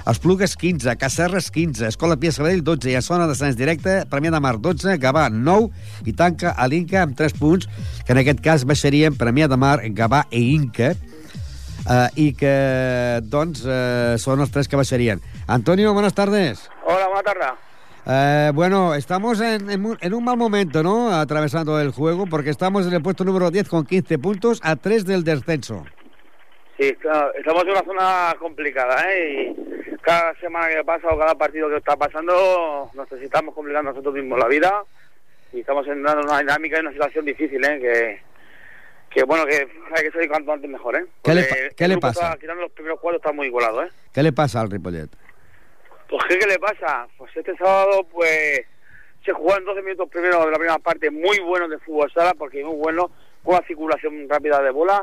S1: Esplugues, 15. Cacerres, 15. Escola Pia Sabadell, 12. I a zona de descens directe, Premià de Mar, 12. Gavà, 9. I tanca a l'Inca amb 3 punts, que en aquest cas baixarien Premià de Mar, Gavà i Inca uh, i que, doncs, uh, són els tres que baixarien. Antonio, buenas tardes.
S8: Hola, buena tarde.
S1: Eh, bueno, estamos en, en, un- en un mal momento, ¿no? Atravesando el juego, porque estamos en el puesto número 10 con 15 puntos a 3 del descenso.
S8: Sí, claro, estamos en una zona complicada, ¿eh? Y cada semana que pasa o cada partido que está pasando nos necesitamos complicar nosotros mismos la vida y estamos en una, una dinámica y una situación difícil, ¿eh? Que, que bueno, que hay que salir cuanto antes mejor, ¿eh?
S1: ¿Qué le qué le pasa?
S8: está- quitando los primeros cuatro está muy igualado, ¿eh?
S1: ¿Qué le pasa al Ripollet?
S8: Pues ¿qué, qué le pasa? Pues este sábado pues se jugó en 12 minutos primero de la primera parte muy buenos de fútbol sala porque muy bueno, con una circulación rápida de bola,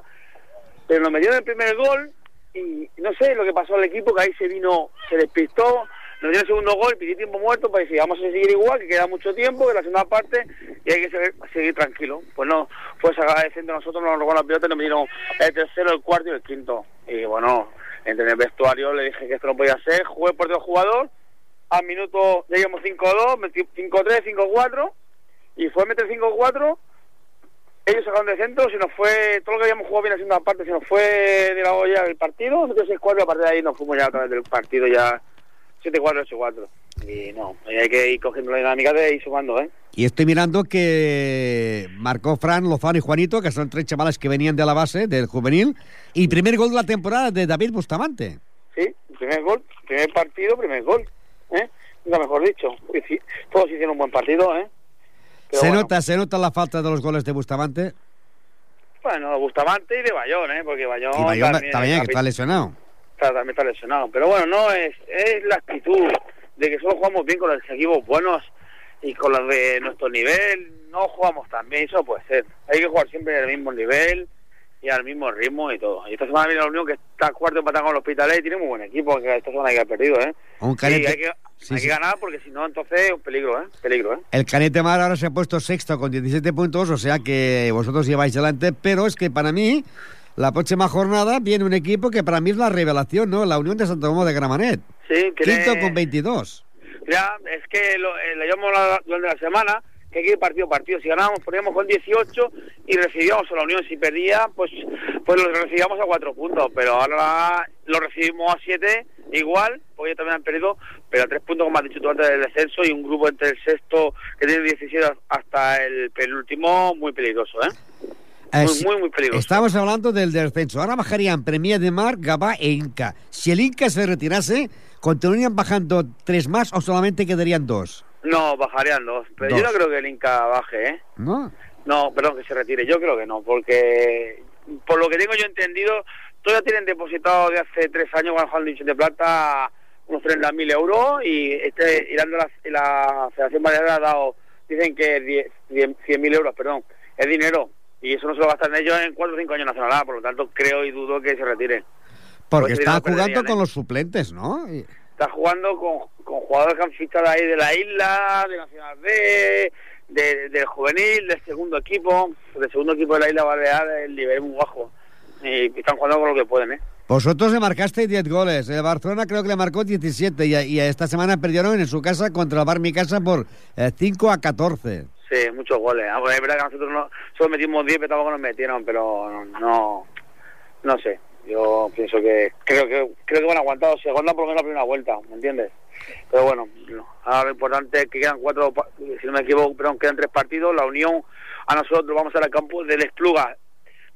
S8: pero nos metieron el primer gol y no sé lo que pasó al equipo que ahí se vino, se despistó, nos dio el segundo gol, pidió tiempo muerto para decir vamos a seguir igual, que queda mucho tiempo, que la segunda parte y hay que seguir, tranquilo. Pues no, fue sacada de centro nosotros, nos robó la pelota y nos metieron el tercero, el cuarto y el quinto. Y bueno, entre el vestuario le dije que esto no podía ser, jugué por otro jugador, al minuto ya íbamos 5-2, metí 5-3, 5-4 y fue a meter 5-4 ellos sacaron de centro, se nos fue, todo lo que habíamos jugado bien haciendo parte, se nos fue de la olla el partido, nosotros 6-4, a partir de ahí nos fuimos ya a través del partido ya 7-4, 8-4. Y no, hay que ir cogiendo la dinámica de ir sumando, ¿eh?
S1: Y estoy mirando que marcó Fran, Lozano y Juanito, que son tres chavales que venían de la base, del juvenil, y primer gol de la temporada de David Bustamante.
S8: Sí, primer gol, primer partido, primer gol, ¿eh? Nunca mejor dicho. Todos hicieron un buen partido, ¿eh? Pero
S1: se
S8: bueno,
S1: nota, se nota la falta de los goles de Bustamante.
S8: Bueno, Bustamante y de Bayón, ¿eh? Porque Bayón,
S1: Y Bayón
S8: también,
S1: también, que está lesionado.
S8: Está- también está lesionado. Pero bueno, no es, es la actitud de que solo jugamos bien con los equipos buenos y con los de nuestro nivel no jugamos tan bien, eso puede ser. Hay que jugar siempre al mismo nivel y al mismo ritmo y todo. Y esta semana viene la Unión que está cuarto empatado con el Hospitalet y tiene muy buen equipo, que esta semana hay que haber perdido, ¿eh?
S1: Un
S8: Sí,
S1: Canet,
S8: hay que,
S1: sí,
S8: hay
S1: sí.
S8: que ganar porque si no, entonces es un peligro, ¿eh? Peligro, ¿eh?
S1: El Canet de Mar ahora se ha puesto sexto con 17 puntos, o sea que vosotros lleváis delante, pero es que para mí, la próxima jornada viene un equipo que para mí es la revelación, ¿no? La Unión de Santo Domingo de Gramanet.
S8: Sí, tiene-
S1: Quinto con 22.
S8: Ya, es que lo, eh, le llamamos la- durante la semana que que ir partido partido. Si ganábamos, poníamos con 18 y recibíamos a la Unión. Si perdía, pues pues lo recibíamos a 4 puntos. Pero ahora lo recibimos a 7 igual, porque ellos también han perdido, pero a 3 puntos, como has dicho tú antes del descenso, y un grupo entre el sexto, que tiene 17 hasta el penúltimo, muy peligroso, ¿eh? Muy,
S1: si-
S8: muy, muy peligroso.
S1: Estamos hablando del descenso. Ahora bajarían Premia de Mar, Gabá e Inca. Si el Inca se retirase, ¿continuarían bajando tres más o solamente quedarían dos?
S8: No, bajarían dos. Pero yo no creo que el Inca baje, ¿eh?
S1: ¿No?
S8: No, perdón, que se retire. Yo creo que no, porque por lo que tengo yo entendido, todavía tienen depositado de hace tres años con Juan División de Plata unos 30.000 euros y este Irán la, la Federación Balear ha dado, dicen que 10 100.000 euros, perdón, es dinero y eso no se lo gastan ellos en cuatro o cinco años nacional A, por lo tanto creo y dudo que se retire.
S1: Porque
S8: no
S1: jugando
S8: perderían,
S1: con
S8: ¿eh?
S1: los suplentes, ¿no? Y-
S8: Está jugando con, con jugadores que han fichado ahí de la isla, de Nacional B, de, del juvenil, del segundo equipo. Del segundo equipo de la isla Balear, el nivel muy bajo. Y están jugando con lo que pueden, ¿eh?
S1: Vosotros le marcaste 10 goles. El Barcelona creo que le marcó 17 y, y esta semana perdieron en su casa contra el Bar Mi Casa por eh, 5 a 14.
S8: Muchos goles. Ah, pues es verdad que nosotros no, solo metimos 10, pero tampoco nos metieron, pero no, no sé. Yo pienso que creo que creo que van aguantado, si aguantan por lo menos la primera vuelta, ¿me entiendes? Pero bueno, no. ahora lo importante es que quedan cuatro, si no me equivoco, perdón, quedan tres partidos. La Unión, a nosotros vamos al campo del Espluga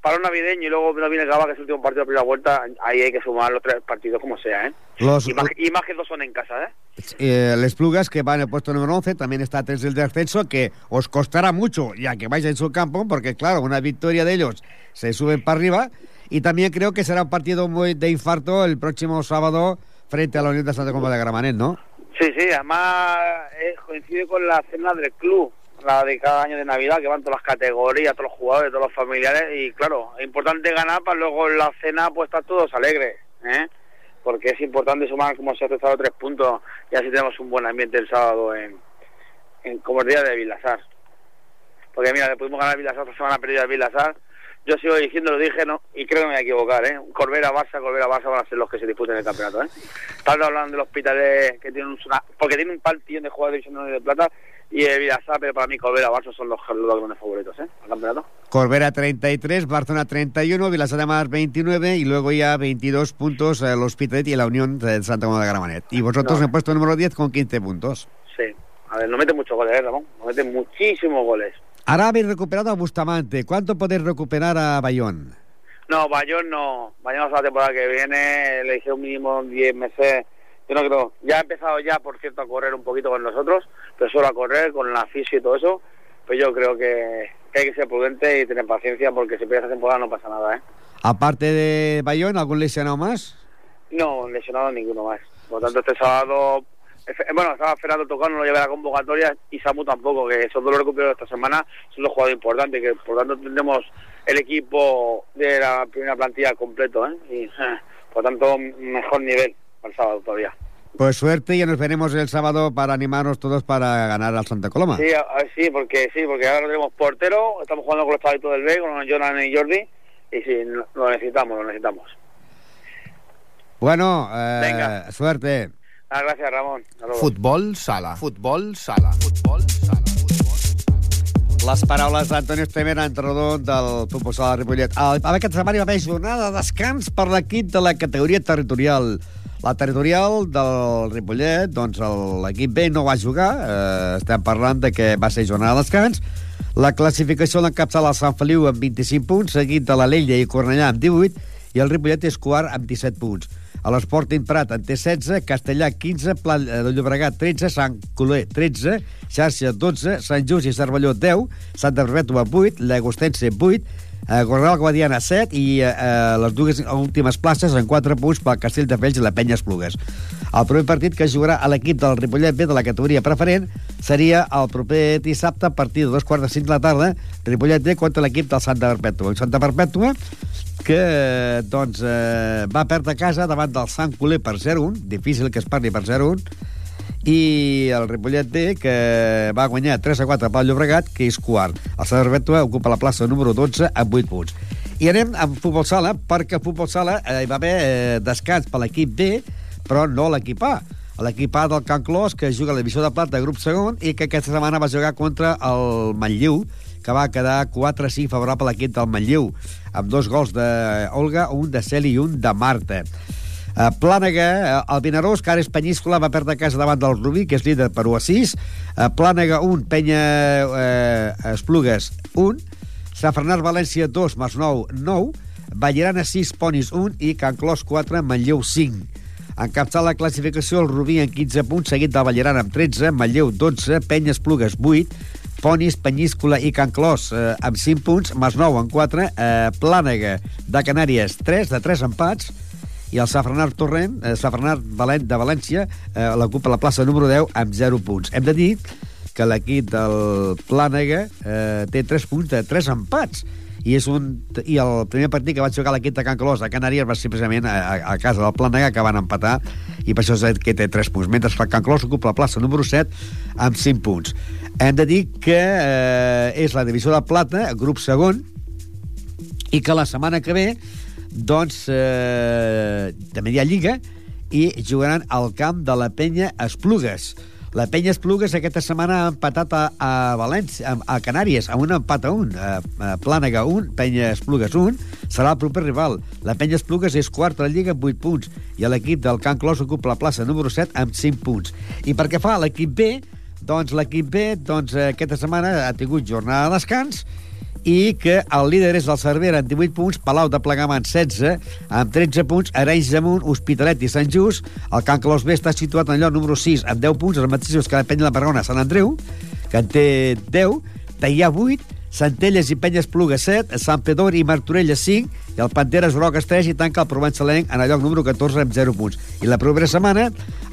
S8: para un navideño y luego nos viene Gaba, que es el último partido de primera vuelta. Ahí hay que sumar los tres partidos como sea, ¿eh?
S1: Los,
S8: Y más, y más que dos son en casa, ¿eh?
S1: eh, les Plugas, que va en el puesto número 11, también está 3 del descenso, que os costará mucho, ya que vais en su campo, porque claro, una victoria de ellos se suben para arriba Y también creo que será un partido muy de infarto el próximo sábado frente a la Unión de Santa Comba de Gramanet, ¿no?
S8: Sí, sí, además eh, coincide con la cena del club, la de cada año de Navidad, que van todas las categorías, todos los jugadores, todos los familiares, y claro, es importante ganar para luego en la cena pues estar todos alegres, ¿eh? porque es importante sumar, como se ha estado tres puntos, y así tenemos un buen ambiente el sábado en, en como el día de Vilasar. Porque mira, le pudimos ganar a Vilasar, esta semana perdida a Vilasar, yo sigo diciendo, lo dije, no, y creo que me voy a equivocar, ¿eh? Corbera, Barça, Corbera, Barça van a ser los que se disputen el campeonato, ¿eh? Están hablando del hospital que tiene un, porque tiene un partido de jugadores de división de plata y el Vilasar, pero para mí Corbera, Barça son los, los grandes favoritos, ¿eh? Al campeonato.
S1: Corbera 33, Barcelona 31, Vilasar de Mar 29 y luego ya 22 puntos el Hospitalet y la Unión de Santa Comba de Gramanet. Y vosotros
S8: No.
S1: en puesto número 10 con 15 puntos.
S8: Sí. A ver, no mete muchos goles, ¿eh, Ramón? No mete muchísimos goles.
S1: Ahora habéis recuperado a Bustamante. ¿Cuánto podéis recuperar a Bayón?
S8: No, Bayón no. Bayón hasta la temporada que viene le dije un mínimo 10 meses. Yo no creo. Ya ha empezado ya, por cierto, a correr un poquito con nosotros, pero solo a correr con la fisio y todo eso. Pues yo creo que, que hay que ser prudente y tener paciencia porque si pierde esta temporada no pasa nada, ¿eh?
S1: Aparte de Bayón, ¿algún lesionado más?
S8: No, lesionado ninguno más. Por lo tanto, este sábado... efe- Bueno, estaba Fernando Tocano, no lo lleva a la convocatoria, y Samu tampoco, que esos dos los recuperados esta semana son los jugadores importantes, que por lo tanto tendremos el equipo de la primera plantilla completo, ¿eh? Y, eh, por lo tanto, mejor nivel el sábado todavía.
S1: Pues suerte y nos veremos el sábado para animarnos todos para ganar al Santa Coloma.
S8: Sí, a- a- sí, porque sí, porque ahora no tenemos portero, estamos jugando con los palitos del B, con Jonan y Jordi, y sí, lo necesitamos, lo necesitamos.
S1: Bueno, eh,
S8: Venga.
S1: suerte.
S8: Ah, gracias, Ramón.
S3: Futbol sala. Futbol sala. Futbol sala.
S1: Les paraules d'Antoni Estemera, entrenador del futbol sala de Ripollet. El, aquest setmana hi va haver jornada de descans per l'equip de la categoria territorial. La territorial del Ripollet, doncs l'equip B no va jugar, eh, estem parlant de que va ser jornada de descans. La classificació l'encapçala el Sant Feliu amb 25 punts, seguit de l'Alella i Cornellà amb 18, i el Ripollet és quart amb 17 punts. A l'Sporting Prat en té 16, Castellà 15, Pla de Llobregat 13, Sant Coler 13, Xarxa 12, Sant Just i Cervelló 10, Santa Perpètua 8, Llagostense 8, eh, Gornal Guadiana 7 i eh, eh, les dues últimes places en 4 punts pel Castell de Fells i la Penya Esplugues. El primer partit que jugarà a l'equip del Ripollet B de la categoria preferent seria el proper dissabte a partir de dos quarts de cinc de la tarda, Ripollet B contra l'equip del Santa Perpètua. El Santa Perpètua que doncs, eh, va perdre a casa davant del Sant Coler per 0-1, difícil que es parli per 0-1, i el Ripollet B, que va guanyar 3 a 4 pel Llobregat, que és quart. El Sant Perpètua ocupa la plaça número 12 amb 8 punts. I anem amb futbol sala, perquè a futbol sala eh, hi va haver eh, descans per l'equip B, però no l'equip A. L'equip A del Can Clos, que juga a la divisió de plata, grup segon, i que aquesta setmana va jugar contra el Manlleu, que va quedar 4-5 favorable a l'equip del Manlleu, amb dos gols d'Olga, un de Celi i un de Marta. Uh, Plànega, uh, el Vinaròs, que ara és Penyíscola, va perdre a casa davant del Rubí, que és líder per 1 a 6. Uh, Plànega 1, Penya uh, Esplugues 1. Sant Bernat València 2, Masnou 9. Ballerana 6, Ponis 1 i Can Clos 4, Manlleu 5. Encapçal la classificació el Rubí en 15 punts, seguit del Ballerana amb 13, Manlleu 12, Penya Esplugues 8, Ponis, Penyíscola i Can Clos eh, amb 5 punts, Masnou en 4, eh, Plànega de Canàries 3, de 3 empats, i el Safranar Torrent, eh, Safranar Valent de València, eh, l'ocupa la plaça número 10 amb 0 punts. Hem de dir que l'equip del Plànega eh, té 3 punts de 3 empats. I, és un, i el primer partit que va jugar l'equip de Can Clos a Canàries va ser precisament a, a, casa del Plànega que van empatar i per això és que té 3 punts. Mentre que el Can Clos ocupa la plaça número 7 amb 5 punts. Hem de dir que eh, és la divisió de plata, grup segon i que la setmana que ve doncs eh, també hi ha Lliga i jugaran al camp de la penya Esplugues. La penya Esplugues aquesta setmana ha empatat a, a València, a, a Canàries, amb un empat a un. A, a Plànega 1, penya Esplugues 1, serà el proper rival. La penya Esplugues és quart de la Lliga amb 8 punts i l'equip del Can Clos ocupa la plaça número 7 amb 5 punts. I per què fa a l'equip B, doncs l'equip B doncs, eh, aquesta setmana ha tingut jornada de descans i que el líder és el Cervera amb 18 punts, Palau de Plegamant 16, amb 13 punts, Arenys de Munt, Hospitalet i Sant Just. El Can Clos B està situat en lloc número 6 amb 10 punts, els mateixos que la Penya de la Pergona, Sant Andreu, que en té 10, Teià 8, Centelles i Penyes Pluga 7, Sant Pedor i Martorella 5, i el Panteres Grogues 3 i tanca el Provençalenc en el lloc número 14 amb 0 punts. I la propera setmana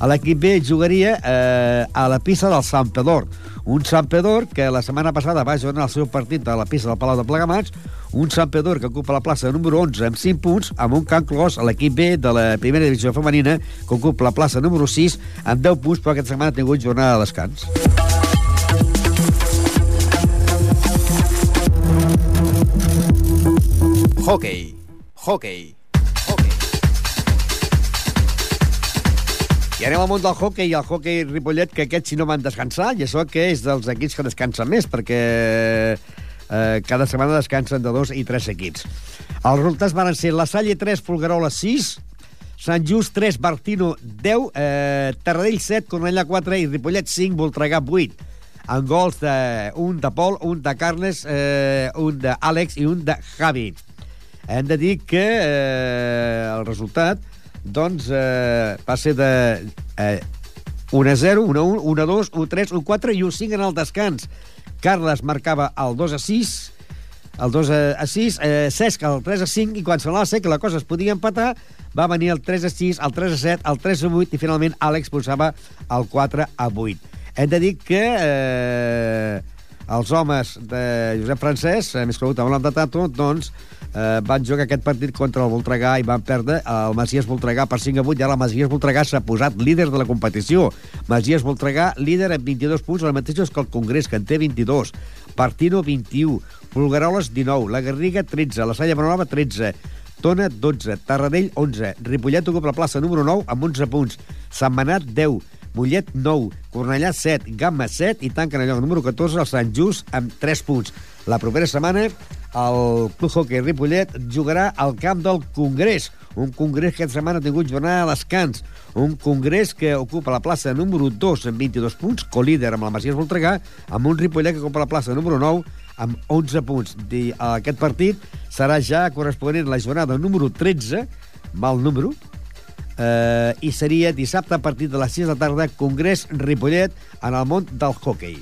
S1: l'equip B jugaria eh, a la pista del Sant Pedor. Un Sant Pedor que la setmana passada va jugar el seu partit a la pista del Palau de Plegamats, un Sant Pedor que ocupa la plaça número 11 amb 5 punts, amb un Can Clos a l'equip B de la primera divisió femenina que ocupa la plaça número 6 amb 10 punts, però aquesta setmana ha tingut jornada de descans.
S3: Hockey. Hockey.
S1: I anem al món del hockey i el hockey Ripollet, que aquests si no van descansar, i això que és dels equips que descansen més, perquè eh, cada setmana descansen de dos i tres equips. Els resultats van ser la Salle 3, Folguerola 6, Sant Just 3, Bartino 10, eh, Terradell 7, Cornellà 4 i Ripollet 5, Voltregà 8 amb gols de, un de Pol, un de Carles, eh, un d'Àlex i un de Javi. Hem de dir que eh, el resultat doncs, eh, va ser de eh, 1 a 0, 1 a 1, 1 a 2, 1 a 3, 1 a 4 i 1 a 5 en el descans. Carles marcava el 2 a 6, el 2 a 6, eh, Cesc el 3 a 5, i quan semblava ser que la cosa es podia empatar, va venir el 3 a 6, el 3 a 7, el 3 a 8, i finalment Àlex posava el 4 a 8. Hem de dir que eh, els homes de Josep Francesc, eh, més conegut amb nom Tato, doncs, eh, van jugar aquest partit contra el Voltregà i van perdre el Masies Voltregà per 5 a 8 i ara el Masies Voltregà s'ha posat líder de la competició. Masies Voltregà líder amb 22 punts, el mateix que el Congrés, que en té 22. Partino, 21. Fulgaroles, 19. La Garriga, 13. La Salla Bonanova, 13. Tona, 12. Tarradell, 11. Ripollet ocupa la plaça número 9 amb 11 punts. Sant Manat, 10. Mollet, 9. Cornellà, 7. Gamma, 7. I tanquen el lloc número 14 el Sant Just amb 3 punts. La propera setmana el Club Hockey Ripollet jugarà al camp del Congrés, un congrés que aquesta setmana ha tingut jornada a descans, un congrés que ocupa la plaça número 2 amb 22 punts, colíder amb la Masies Voltregà, amb un Ripollet que ocupa la plaça número 9 amb 11 punts. I aquest partit serà ja corresponent a la jornada número 13, mal número, eh, i seria dissabte a partir de les 6 de la tarda Congrés Ripollet en el món del hockey.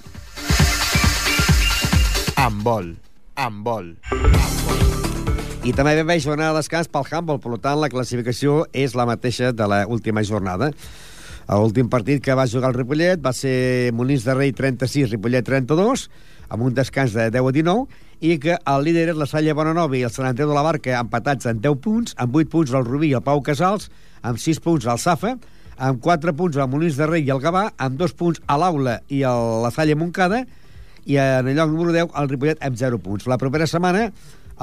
S3: Amb vol. Vol.
S1: I també vam veure jornada de descans pel handball, per tant, la classificació és la mateixa de l'última jornada. L'últim partit que va jugar el Ripollet va ser Molins de Rei 36, Ripollet 32, amb un descans de 10 a 19, i que el líder és la Salla Bonanova i el Sant Andreu de la Barca empatats en 10 punts, amb 8 punts el Rubí i el Pau Casals, amb 6 punts al Safa, amb 4 punts al Molins de Rei i el Gavà, amb 2 punts a l'Aula i a la Salla Moncada, i en el lloc número 10 el Ripollet amb 0 punts. La propera setmana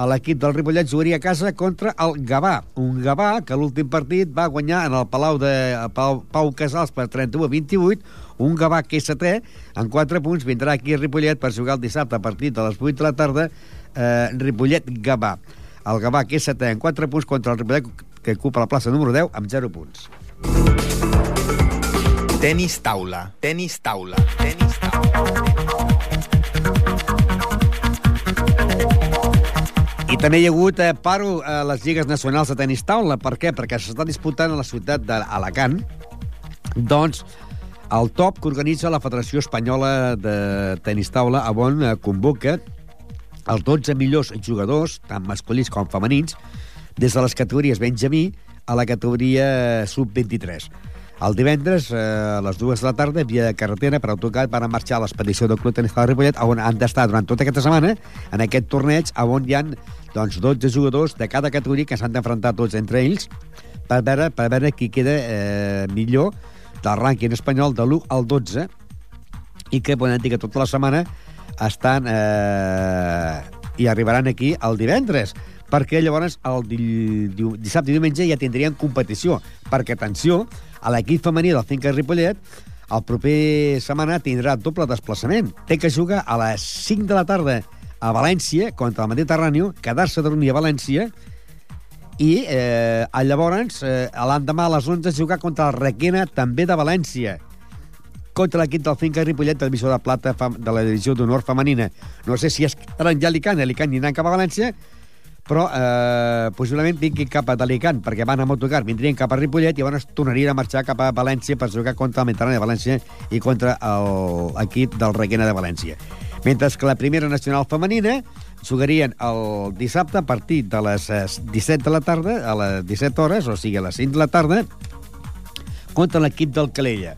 S1: l'equip del Ripollet jugaria a casa contra el Gavà, un Gavà que l'últim partit va guanyar en el Palau de Pau, Pau Casals per 31 a 28, un Gavà que és setè, en 4 punts vindrà aquí a Ripollet per jugar el dissabte a partir de les 8 de la tarda eh, Ripollet-Gavà. El Gavà que és setè en 4 punts contra el Ripollet que ocupa la plaça número 10 amb 0 punts.
S3: Tenis taula. Tenis taula. Tenis taula.
S1: I també hi ha hagut eh, paro a les lligues nacionals de tenis taula. Per què? Perquè s'està disputant a la ciutat d'Alacant doncs, el top que organitza la Federació Espanyola de Tenis Taula, on eh, convoca els 12 millors jugadors, tant masculins com femenins, des de les categories Benjamí a la categoria Sub-23. El divendres, eh, a les dues de la tarda, via carretera per autocar, van marxar a l'expedició del Club Tenis de Ripollet, on han d'estar durant tota aquesta setmana, en aquest torneig, on hi ha doncs, 12 jugadors de cada categoria que s'han d'enfrontar tots entre ells per veure, per veure qui queda eh, millor del rànquing espanyol de l'1 al 12 i que podem dir que tota la setmana estan eh, i arribaran aquí el divendres perquè llavors el di di dissabte i diumenge ja tindrien competició perquè, atenció, a l'equip femení del Finca Ripollet el proper setmana tindrà doble desplaçament. Té que jugar a les 5 de la tarda a València contra el Mediterrani, quedar-se a dormir a València i eh, llavors eh, l'endemà a les 11 jugar contra el Requena també de València contra l'equip del Finca Ripollet divisió de plata de la divisió d'honor femenina. No sé si estaran ja a Alicant, Alicant aniran cap a València, però eh, possiblement vinguin cap a d'Alicant, perquè van a motocar, vindrien cap a Ripollet i llavors tornarien a marxar cap a València per jugar contra el Mediterrani de València i contra l'equip del Requena de València. Mentre que la primera nacional femenina jugarien el dissabte a partir de les eh, 17 de la tarda, a les 17 hores, o sigui, a les 5 de la tarda, contra l'equip del Calella.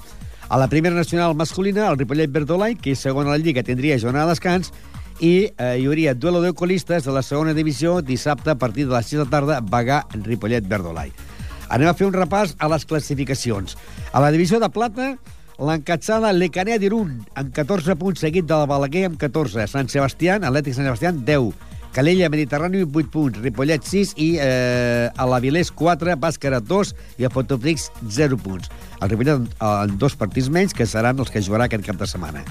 S1: A la primera nacional masculina, el Ripollet Verdolai, que és segon a la Lliga, tindria jornada de descans, i eh, hi hauria duelo de colistes de la segona divisió dissabte a partir de les 6 de la tarda, Bagà, Ripollet, Verdolai. Anem a fer un repàs a les classificacions. A la divisió de plata, l'encatzada Lecanea d'Irún, amb 14 punts, seguit del Balaguer amb 14. Sant Sebastià, Atlètic Sant Sebastià, 10. Calella, Mediterrani, 8 punts. Ripollet, 6 i eh, a l'Avilés, 4. Bàscara, 2 i a Fotoprix, 0 punts. El Ripollet en dos partits menys, que seran els que jugarà aquest cap de setmana.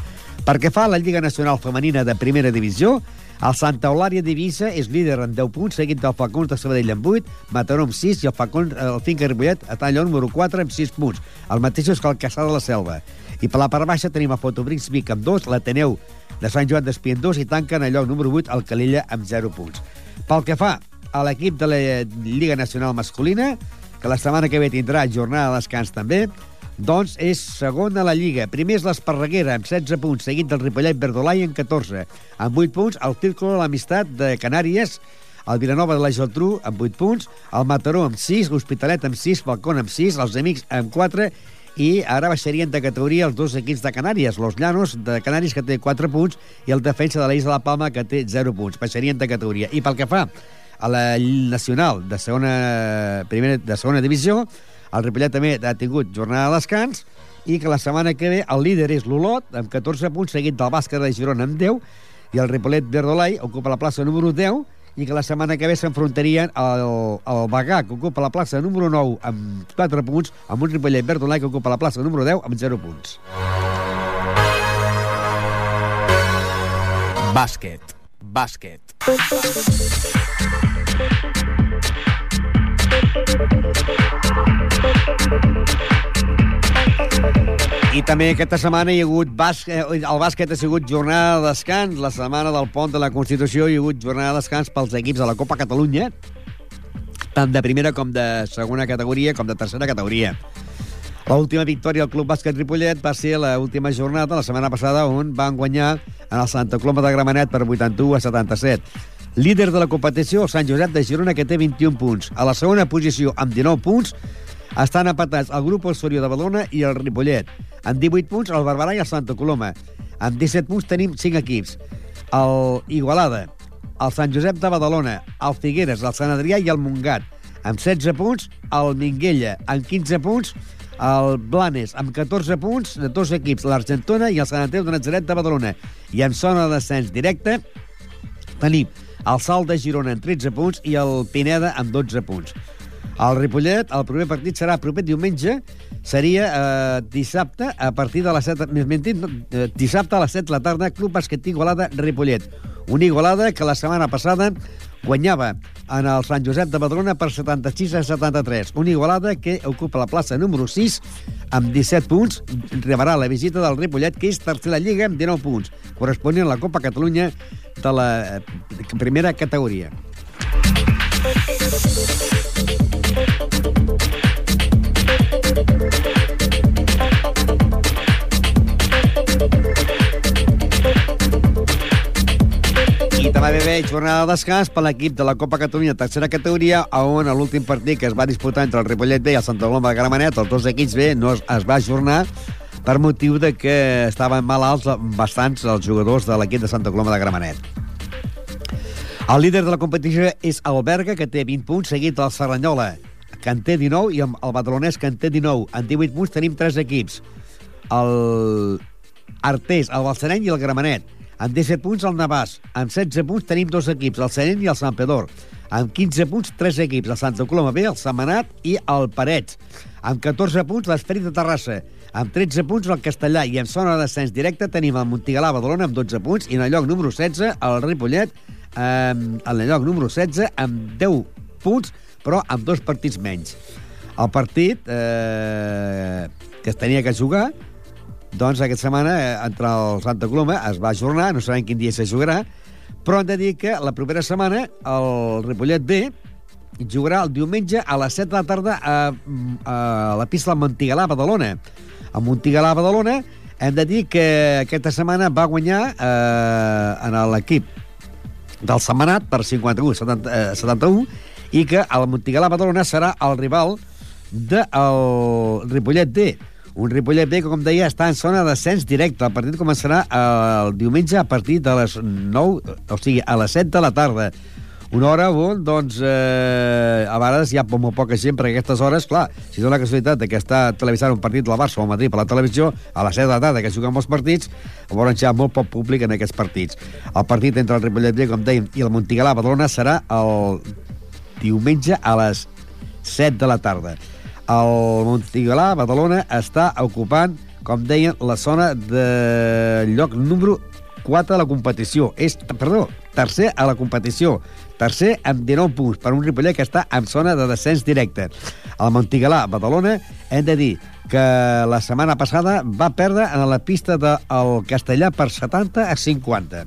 S1: Perquè fa la Lliga Nacional Femenina de Primera Divisió, el Santa Eulària d'Eivissa és líder amb 10 punts, seguit del Falcons de Sabadell amb 8, Mataró amb 6 i el Falcons, el Finca Ripollet està allò número 4 amb 6 punts. El mateix és que el Caçà de la Selva. I per la part baixa tenim el Fotobrix Vic amb 2, l'Ateneu de Sant Joan d'Espí amb 2 i tanquen allò número 8 el Calella amb 0 punts. Pel que fa a l'equip de la Lliga Nacional Masculina, que la setmana que ve tindrà jornada de descans també, doncs és segon a la Lliga. Primer és l'Esparreguera, amb 16 punts, seguit del Ripollet Verdolai amb 14. Amb 8 punts, el Círculo de l'Amistat de Canàries, el Vilanova de la Geltrú amb 8 punts, el Mataró amb 6, l'Hospitalet amb 6, Falcón amb 6, els Amics amb 4 i ara baixarien de categoria els dos equips de Canàries, los Llanos de Canàries que té 4 punts i el defensa de l'Eix de la Palma que té 0 punts, baixarien de categoria. I pel que fa a la nacional de segona, primera, de segona divisió, el Ripollet també ha tingut jornada de descans i que la setmana que ve el líder és l'Olot, amb 14 punts, seguit del Bàsquet de Girona amb 10, i el Ripollet Verdolai ocupa la plaça número 10, i que la setmana que ve s'enfrontarien al, al Bagà, que ocupa la plaça número 9 amb 4 punts, amb un Ripollet Verdolai que ocupa la plaça número 10 amb 0 punts.
S3: Bàsquet. Bàsquet.
S1: I també aquesta setmana hi ha hagut bàsquet, el bàsquet ha sigut jornada de descans, la setmana del pont de la Constitució hi ha hagut jornada de descans pels equips de la Copa Catalunya, tant de primera com de segona categoria com de tercera categoria. L'última victòria del Club Bàsquet Ripollet va ser l'última jornada, la setmana passada, on van guanyar en el Santa Coloma de Gramenet per 81 a 77. Líder de la competició, el Sant Josep de Girona, que té 21 punts. A la segona posició, amb 19 punts, estan empatats el grup Osorio de Badalona i el Ripollet. Amb 18 punts, el Barberà i el Santa Coloma. Amb 17 punts tenim 5 equips. El Igualada, el Sant Josep de Badalona, el Figueres, el Sant Adrià i el Montgat. Amb 16 punts, el Minguella. Amb 15 punts, el Blanes, amb 14 punts de dos equips, l'Argentona i el Sant Andreu de Nazaret de Badalona. I en zona de descens directe tenim el Salt de Girona amb 13 punts i el Pineda amb 12 punts. El Ripollet, el primer partit serà proper diumenge, seria eh, dissabte a partir de les 7... Més mentit, no, eh, dissabte a les 7 de la tarda, Club Basquet Igualada Ripollet. Una Igualada que la setmana passada guanyava en el Sant Josep de Badalona per 76 a 73. Una Igualada que ocupa la plaça número 6 amb 17 punts. Rebrà la visita del Ripollet, que és tercera lliga amb 19 punts, corresponent a la Copa Catalunya de la eh, primera categoria. Haver jornada de descans per l'equip de la Copa Catalunya tercera categoria, on l'últim partit que es va disputar entre el Ripollet B i el Santa Coloma de Gramenet, els dos equips B, no es, es va ajornar per motiu de que estaven malalts bastants els jugadors de l'equip de Santa Coloma de Gramenet. El líder de la competició és el Berga, que té 20 punts, seguit del Serranyola, que en té 19, i el Badalonès, que en té 19. En 18 punts tenim tres equips. El Artés, el Balsareny i el Gramenet. Amb 17 punts el Navàs. Amb 16 punts tenim dos equips, el Sereny i el Sant Pedor. Amb 15 punts, tres equips, el Santa Coloma B, el Setmanat i el Parets. Amb 14 punts, l'Esperit de Terrassa. Amb 13 punts, el Castellà. I en zona de descens directe tenim el Montigalà Badalona amb 12 punts i en el lloc número 16, el Ripollet, eh, en el lloc número 16, amb 10 punts, però amb dos partits menys. El partit eh, que es tenia que jugar doncs aquesta setmana, eh, entre el Santa Coloma, es va ajornar, no sabem quin dia se jugarà, però hem de dir que la propera setmana el Ripollet B jugarà el diumenge a les 7 de la tarda a, a la pista del Montigalà, Badalona. A Montigalà, Badalona, Hem de dir que aquesta setmana va guanyar eh, en l'equip del Setmanat per 51 70, eh, 71 i que el Montigalà Badalona serà el rival del de Ripollet D. Un Ripollet B que, com deia, està en zona d'ascens directe. El partit començarà el diumenge a partir de les 9, o sigui, a les 7 de la tarda. Una hora on, doncs, eh, a vegades hi ha molt poca gent, a aquestes hores, clar, si dona la casualitat de que està televisant un partit del Barça o el Madrid per la televisió, a les 7 de la tarda, que juguen molts partits, llavors hi ha molt poc públic en aquests partits. El partit entre el Ripollet B, com dèiem, i el Montigalà Badalona serà el diumenge a les 7 de la tarda. El Montigalà, Badalona, està ocupant, com deien, la zona de lloc número 4 de la competició. És, perdó, tercer a la competició. Tercer amb 19 punts per un Ripollet que està en zona de descens directe. El Montigalà, Badalona, hem de dir que la setmana passada va perdre en la pista del Castellà per 70 a 50.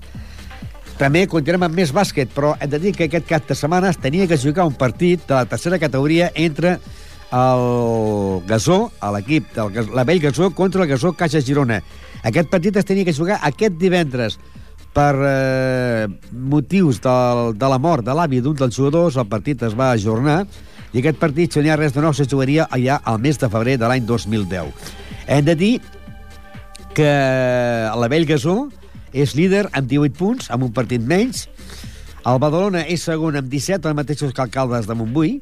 S1: També continuem amb més bàsquet, però hem de dir que aquest cap de setmana es tenia que jugar un partit de la tercera categoria entre el Gasó, l'equip del la Vell Gasó, contra el Gasó Caixa Girona. Aquest partit es tenia que jugar aquest divendres per eh, motius del, de la mort de l'avi d'un dels jugadors, el partit es va ajornar i aquest partit, si no hi ha res de nou, se jugaria allà al mes de febrer de l'any 2010. Hem de dir que la Vell Gasó és líder amb 18 punts, amb un partit menys. El Badalona és segon amb 17, els mateixos que Alcaldes de Montbui.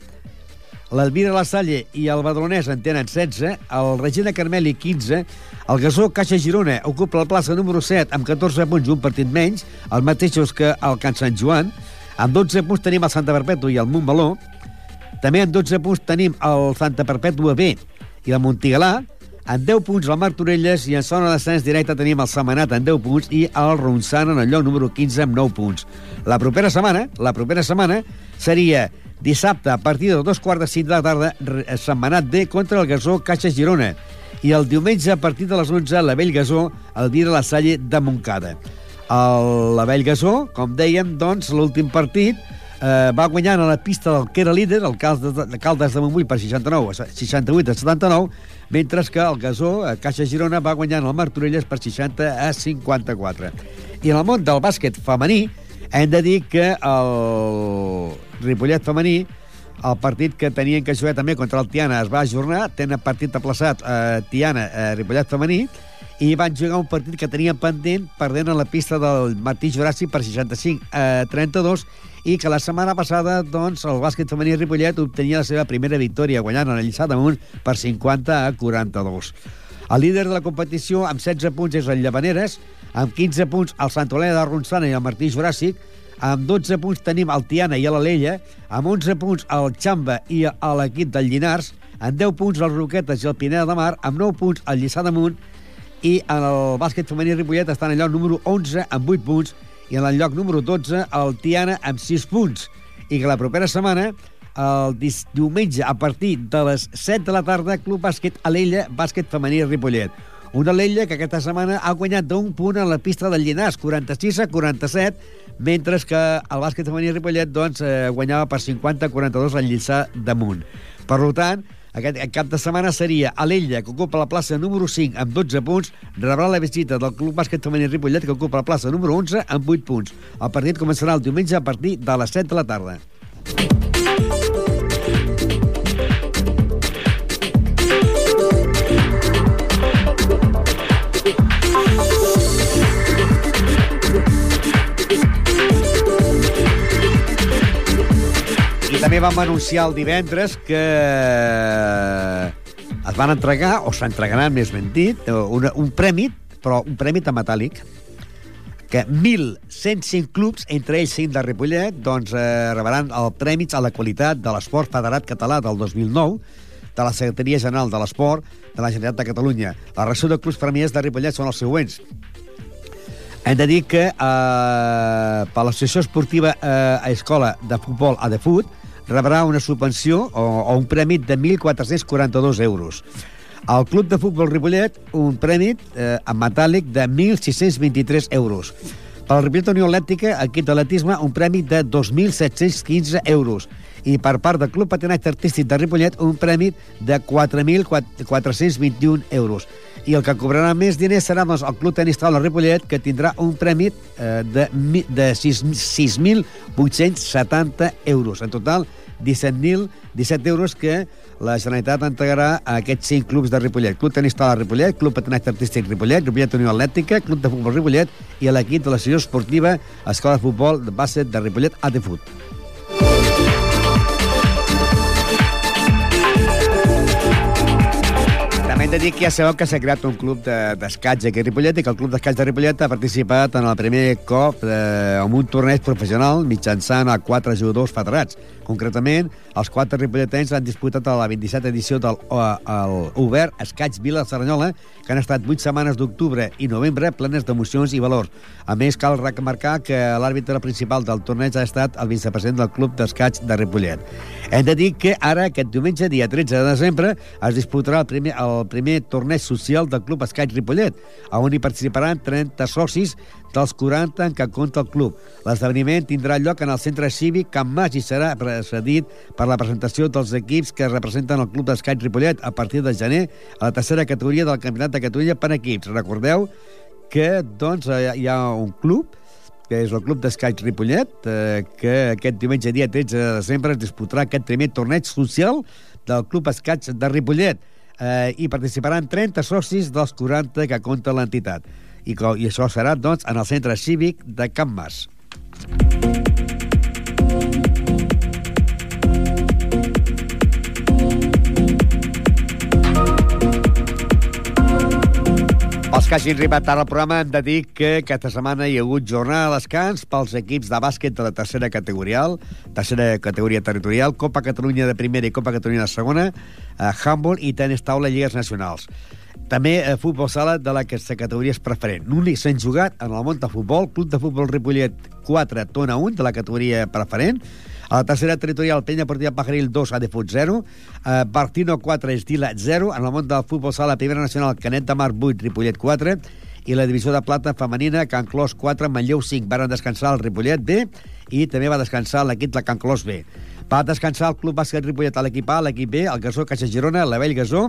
S1: L'Elvira La Salle i el Badalonès en tenen 16, el Regina Carmeli 15, el Gasó Caixa Girona ocupa la plaça número 7 amb 14 punts i un partit menys, els mateixos que el Can Sant Joan. Amb 12 punts tenim el Santa Perpètua i el Montmeló. També amb 12 punts tenim el Santa Perpètua B i el Montigalà. En 10 punts el Martorelles i en zona d'ascens directe tenim el Semanat en 10 punts i el Ronçana en el lloc número 15 amb 9 punts. La propera setmana, la propera setmana seria dissabte a partir de dos quarts de cinc de la tarda Setmanat D contra el Gasó Caixa Girona i el diumenge a partir de les 11 la Vell Gasó el de la Salle de Montcada. El, la Vell Gasó, com dèiem, doncs, l'últim partit eh, va guanyant a la pista del que era líder, el Caldes de, Caldes de Montbui per 69, 68 a 79, mentre que el Gasó, a Caixa Girona, va guanyant el Martorelles per 60 a 54. I en el món del bàsquet femení, hem de dir que el Ripollet femení el partit que tenien que jugar també contra el Tiana es va ajornar, tenen partit aplaçat eh, Tiana, eh, femení, i van jugar un partit que tenien pendent perdent a la pista del Martí Juràssic per 65 a 32 i que la setmana passada doncs, el bàsquet femení Ripollet obtenia la seva primera victòria guanyant en el Lliçà damunt per 50 a 42. El líder de la competició amb 16 punts és el Llavaneres, amb 15 punts el Sant Olena de Ronçana i el Martí Juràssic, amb 12 punts tenim el Tiana i l'Alella, amb 11 punts el Xamba i l'equip del Llinars, amb 10 punts els Roquetes i el Pineda de Mar, amb 9 punts el Lliçà d'Amunt, i en el bàsquet femení Ripollet està en el lloc número 11 amb 8 punts i en el lloc número 12 el Tiana amb 6 punts. I que la propera setmana, el diumenge, a partir de les 7 de la tarda, Club Bàsquet Alella, bàsquet femení Ripollet. Una Alella que aquesta setmana ha guanyat d'un punt a la pista del Llinars, 46 a 47, mentre que el bàsquet femení Ripollet doncs, eh, guanyava per 50 a 42 al Lliçà damunt. Per tant, aquest cap de setmana seria Alella, que ocupa la plaça número 5 amb 12 punts, rebrà la visita del Club Bàsquet Femení Ripollet, que ocupa la plaça número 11 amb 8 punts. El partit començarà el diumenge a partir de les 7 de la tarda. També vam anunciar el divendres que es van entregar, o s'entregaran més ben dit, un, un premi, però un premi metàl·lic, que 1.105 clubs, entre ells 5 de Ripollet, doncs, eh, rebran el premi a la qualitat de l'esport federat català del 2009 de la Secretaria General de l'Esport de la Generalitat de Catalunya. La reacció de clubs premiers de Ripollet són els següents. Hem de dir que eh, per l'Associació Esportiva eh, a Escola de Futbol a de Fut rebrà una subvenció o, o un premi de 1.442 euros. El Club de Futbol Ripollet, un premi eh, en metàl·lic de 1.623 euros. Per la Ripollet Unió Atlètica, equip d'atletisme, un premi de 2.715 euros. I per part del Club Patinatge Artístic de Ripollet, un premi de 4.421 euros. I el que cobrarà més diners serà doncs, el Club Tenis Taula Ripollet, que tindrà un premi eh, de, de 6.870 euros. En total, 17.000 17 euros que la Generalitat entregarà a aquests cinc clubs de Ripollet. Club Tenis Taula Ripollet, Club Patinatge Artístic Ripollet, Ripollet Unió Atlètica, Club de Futbol Ripollet i l'equip de la Associació Esportiva Escola de Futbol de Bàsquet de Ripollet ATFUT. També hem de dir que ja sabeu que s'ha creat un club de- d'escaig aquí a Ripollet i que el club d'escaig de Ripollet ha participat en el primer cop eh, en un torneig professional mitjançant a quatre jugadors federats. Concretament, els quatre ripolletens han disputat a la 27 edició del eh, el Obert Escaig Vila Cerdanyola, que han estat 8 setmanes d'octubre i novembre plenes d'emocions i valors. A més, cal remarcar que l'àrbitre principal del torneig ha estat el vicepresident del Club d'Escaig de Ripollet. Hem de dir que ara, aquest diumenge, dia 13 de desembre, es disputarà el primer, el primer torneig social del Club Escaig Ripollet, on hi participaran 30 socis dels 40 en què compta el club. L'esdeveniment tindrà lloc en el centre cívic Can Mas i serà precedit per la presentació dels equips que representen el Club d'Escaig Ripollet a partir de gener a la tercera categoria del Campionat de Catalunya per equips. Recordeu que doncs, eh, hi ha un club que és el Club d'Escaig Ripollet, eh, que aquest diumenge, dia 13 de desembre, es disputarà aquest primer torneig social del Club Escaig de Ripollet. Eh, hi participaran 30 socis dels 40 que compta l'entitat. I, I això serà, doncs, en el centre cívic de Can Mas. Els que hagin arribat ara al programa hem de dir que aquesta setmana hi ha hagut jornada de descans pels equips de bàsquet de la tercera categorial, tercera categoria territorial, Copa Catalunya de primera i Copa Catalunya de segona, eh, handball i tenis taula lligues nacionals. També eh, futbol sala de la que aquesta categoria és preferent. L'únic s'han jugat en el món de futbol, Club de Futbol Ripollet 4, Tona 1, de la categoria preferent, a la tercera territorial, Penya Portiva Pajaril 2, Adefut 0. Eh, Bartino 4, Estila 0. En el món del futbol sala, Primera Nacional, Canet de Mar 8, Ripollet 4. I la divisió de plata femenina, Can Clos 4, Manlleu 5. Varen descansar el Ripollet B i també va descansar l'equip de Can Clos B. Va descansar el Club Bàsquet Ripollet a l'equip A, l'equip B, el Gasó Caixa Girona, la Vell Gasó,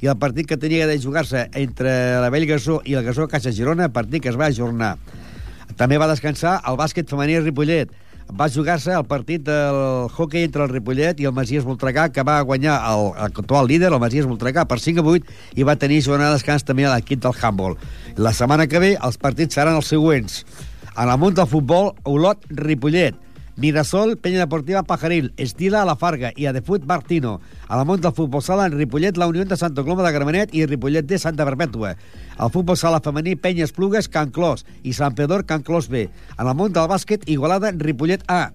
S1: i el partit que tenia de jugar-se entre la Vell Gasó i el Gasó Caixa Girona, partit que es va ajornar. També va descansar el bàsquet femení Ripollet. Va jugar-se el partit del hockey entre el Ripollet i el Masies Voltregà, que va guanyar el, actual líder, el Masies Voltregà, per 5 a 8, i va tenir jornada de descans també a l'equip del handball. La setmana que ve els partits seran els següents. En el món del futbol, Olot, Ripollet. Mirasol, Penya Deportiva Pajaril, Estila a la Farga i Adefut Martino. A la món del futbol sala, en Ripollet, la Unió de Santa Coloma de Gramenet i Ripollet de Santa Perpètua. El futbol sala femení, Penya Esplugues, Can Clos i Sant Pedor, Can Clos B. En el món del bàsquet, Igualada, Ripollet A.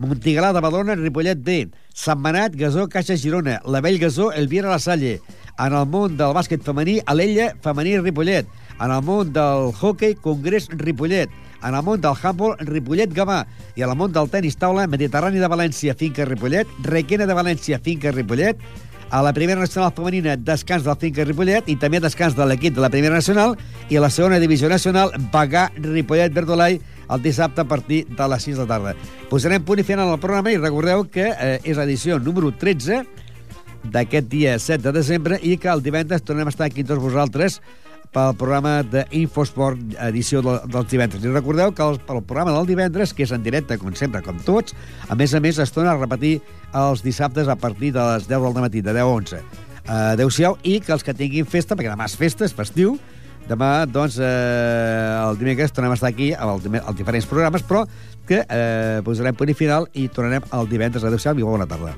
S1: Montigalà de Badalona, Ripollet B. Sant Manat, Gasó, Caixa Girona. La Vell Gasó, Elvira La Salle. En el món del bàsquet femení, Alella, femení Ripollet. En el món del hockey, Congrés Ripollet. En el món del handball, Ripollet Gavà. I en el món del tenis taula, Mediterrani de València, Finca Ripollet. Requena de València, Finca Ripollet. A la primera nacional femenina, descans del Finca Ripollet i també descans de l'equip de la primera nacional i a la segona divisió nacional, Bagà Ripollet Verdolai el dissabte a partir de les 6 de la tarda. Posarem punt i final al programa i recordeu que eh, és l'edició número 13 d'aquest dia 7 de desembre i que el divendres tornem a estar aquí tots vosaltres pel programa d'Infosport edició de, dels divendres. I recordeu que el, el programa del divendres, que és en directe, com sempre, com tots, a més a més es torna a repetir els dissabtes a partir de les 10 del matí, de 10 a 11. Uh, Adéu-siau, i que els que tinguin festa, perquè demà és festa, és festiu, demà, doncs, eh, el dimecres tornem a estar aquí amb els, els diferents programes, però que eh, posarem punt i final i tornarem el divendres. Adéu-siau i bona tarda.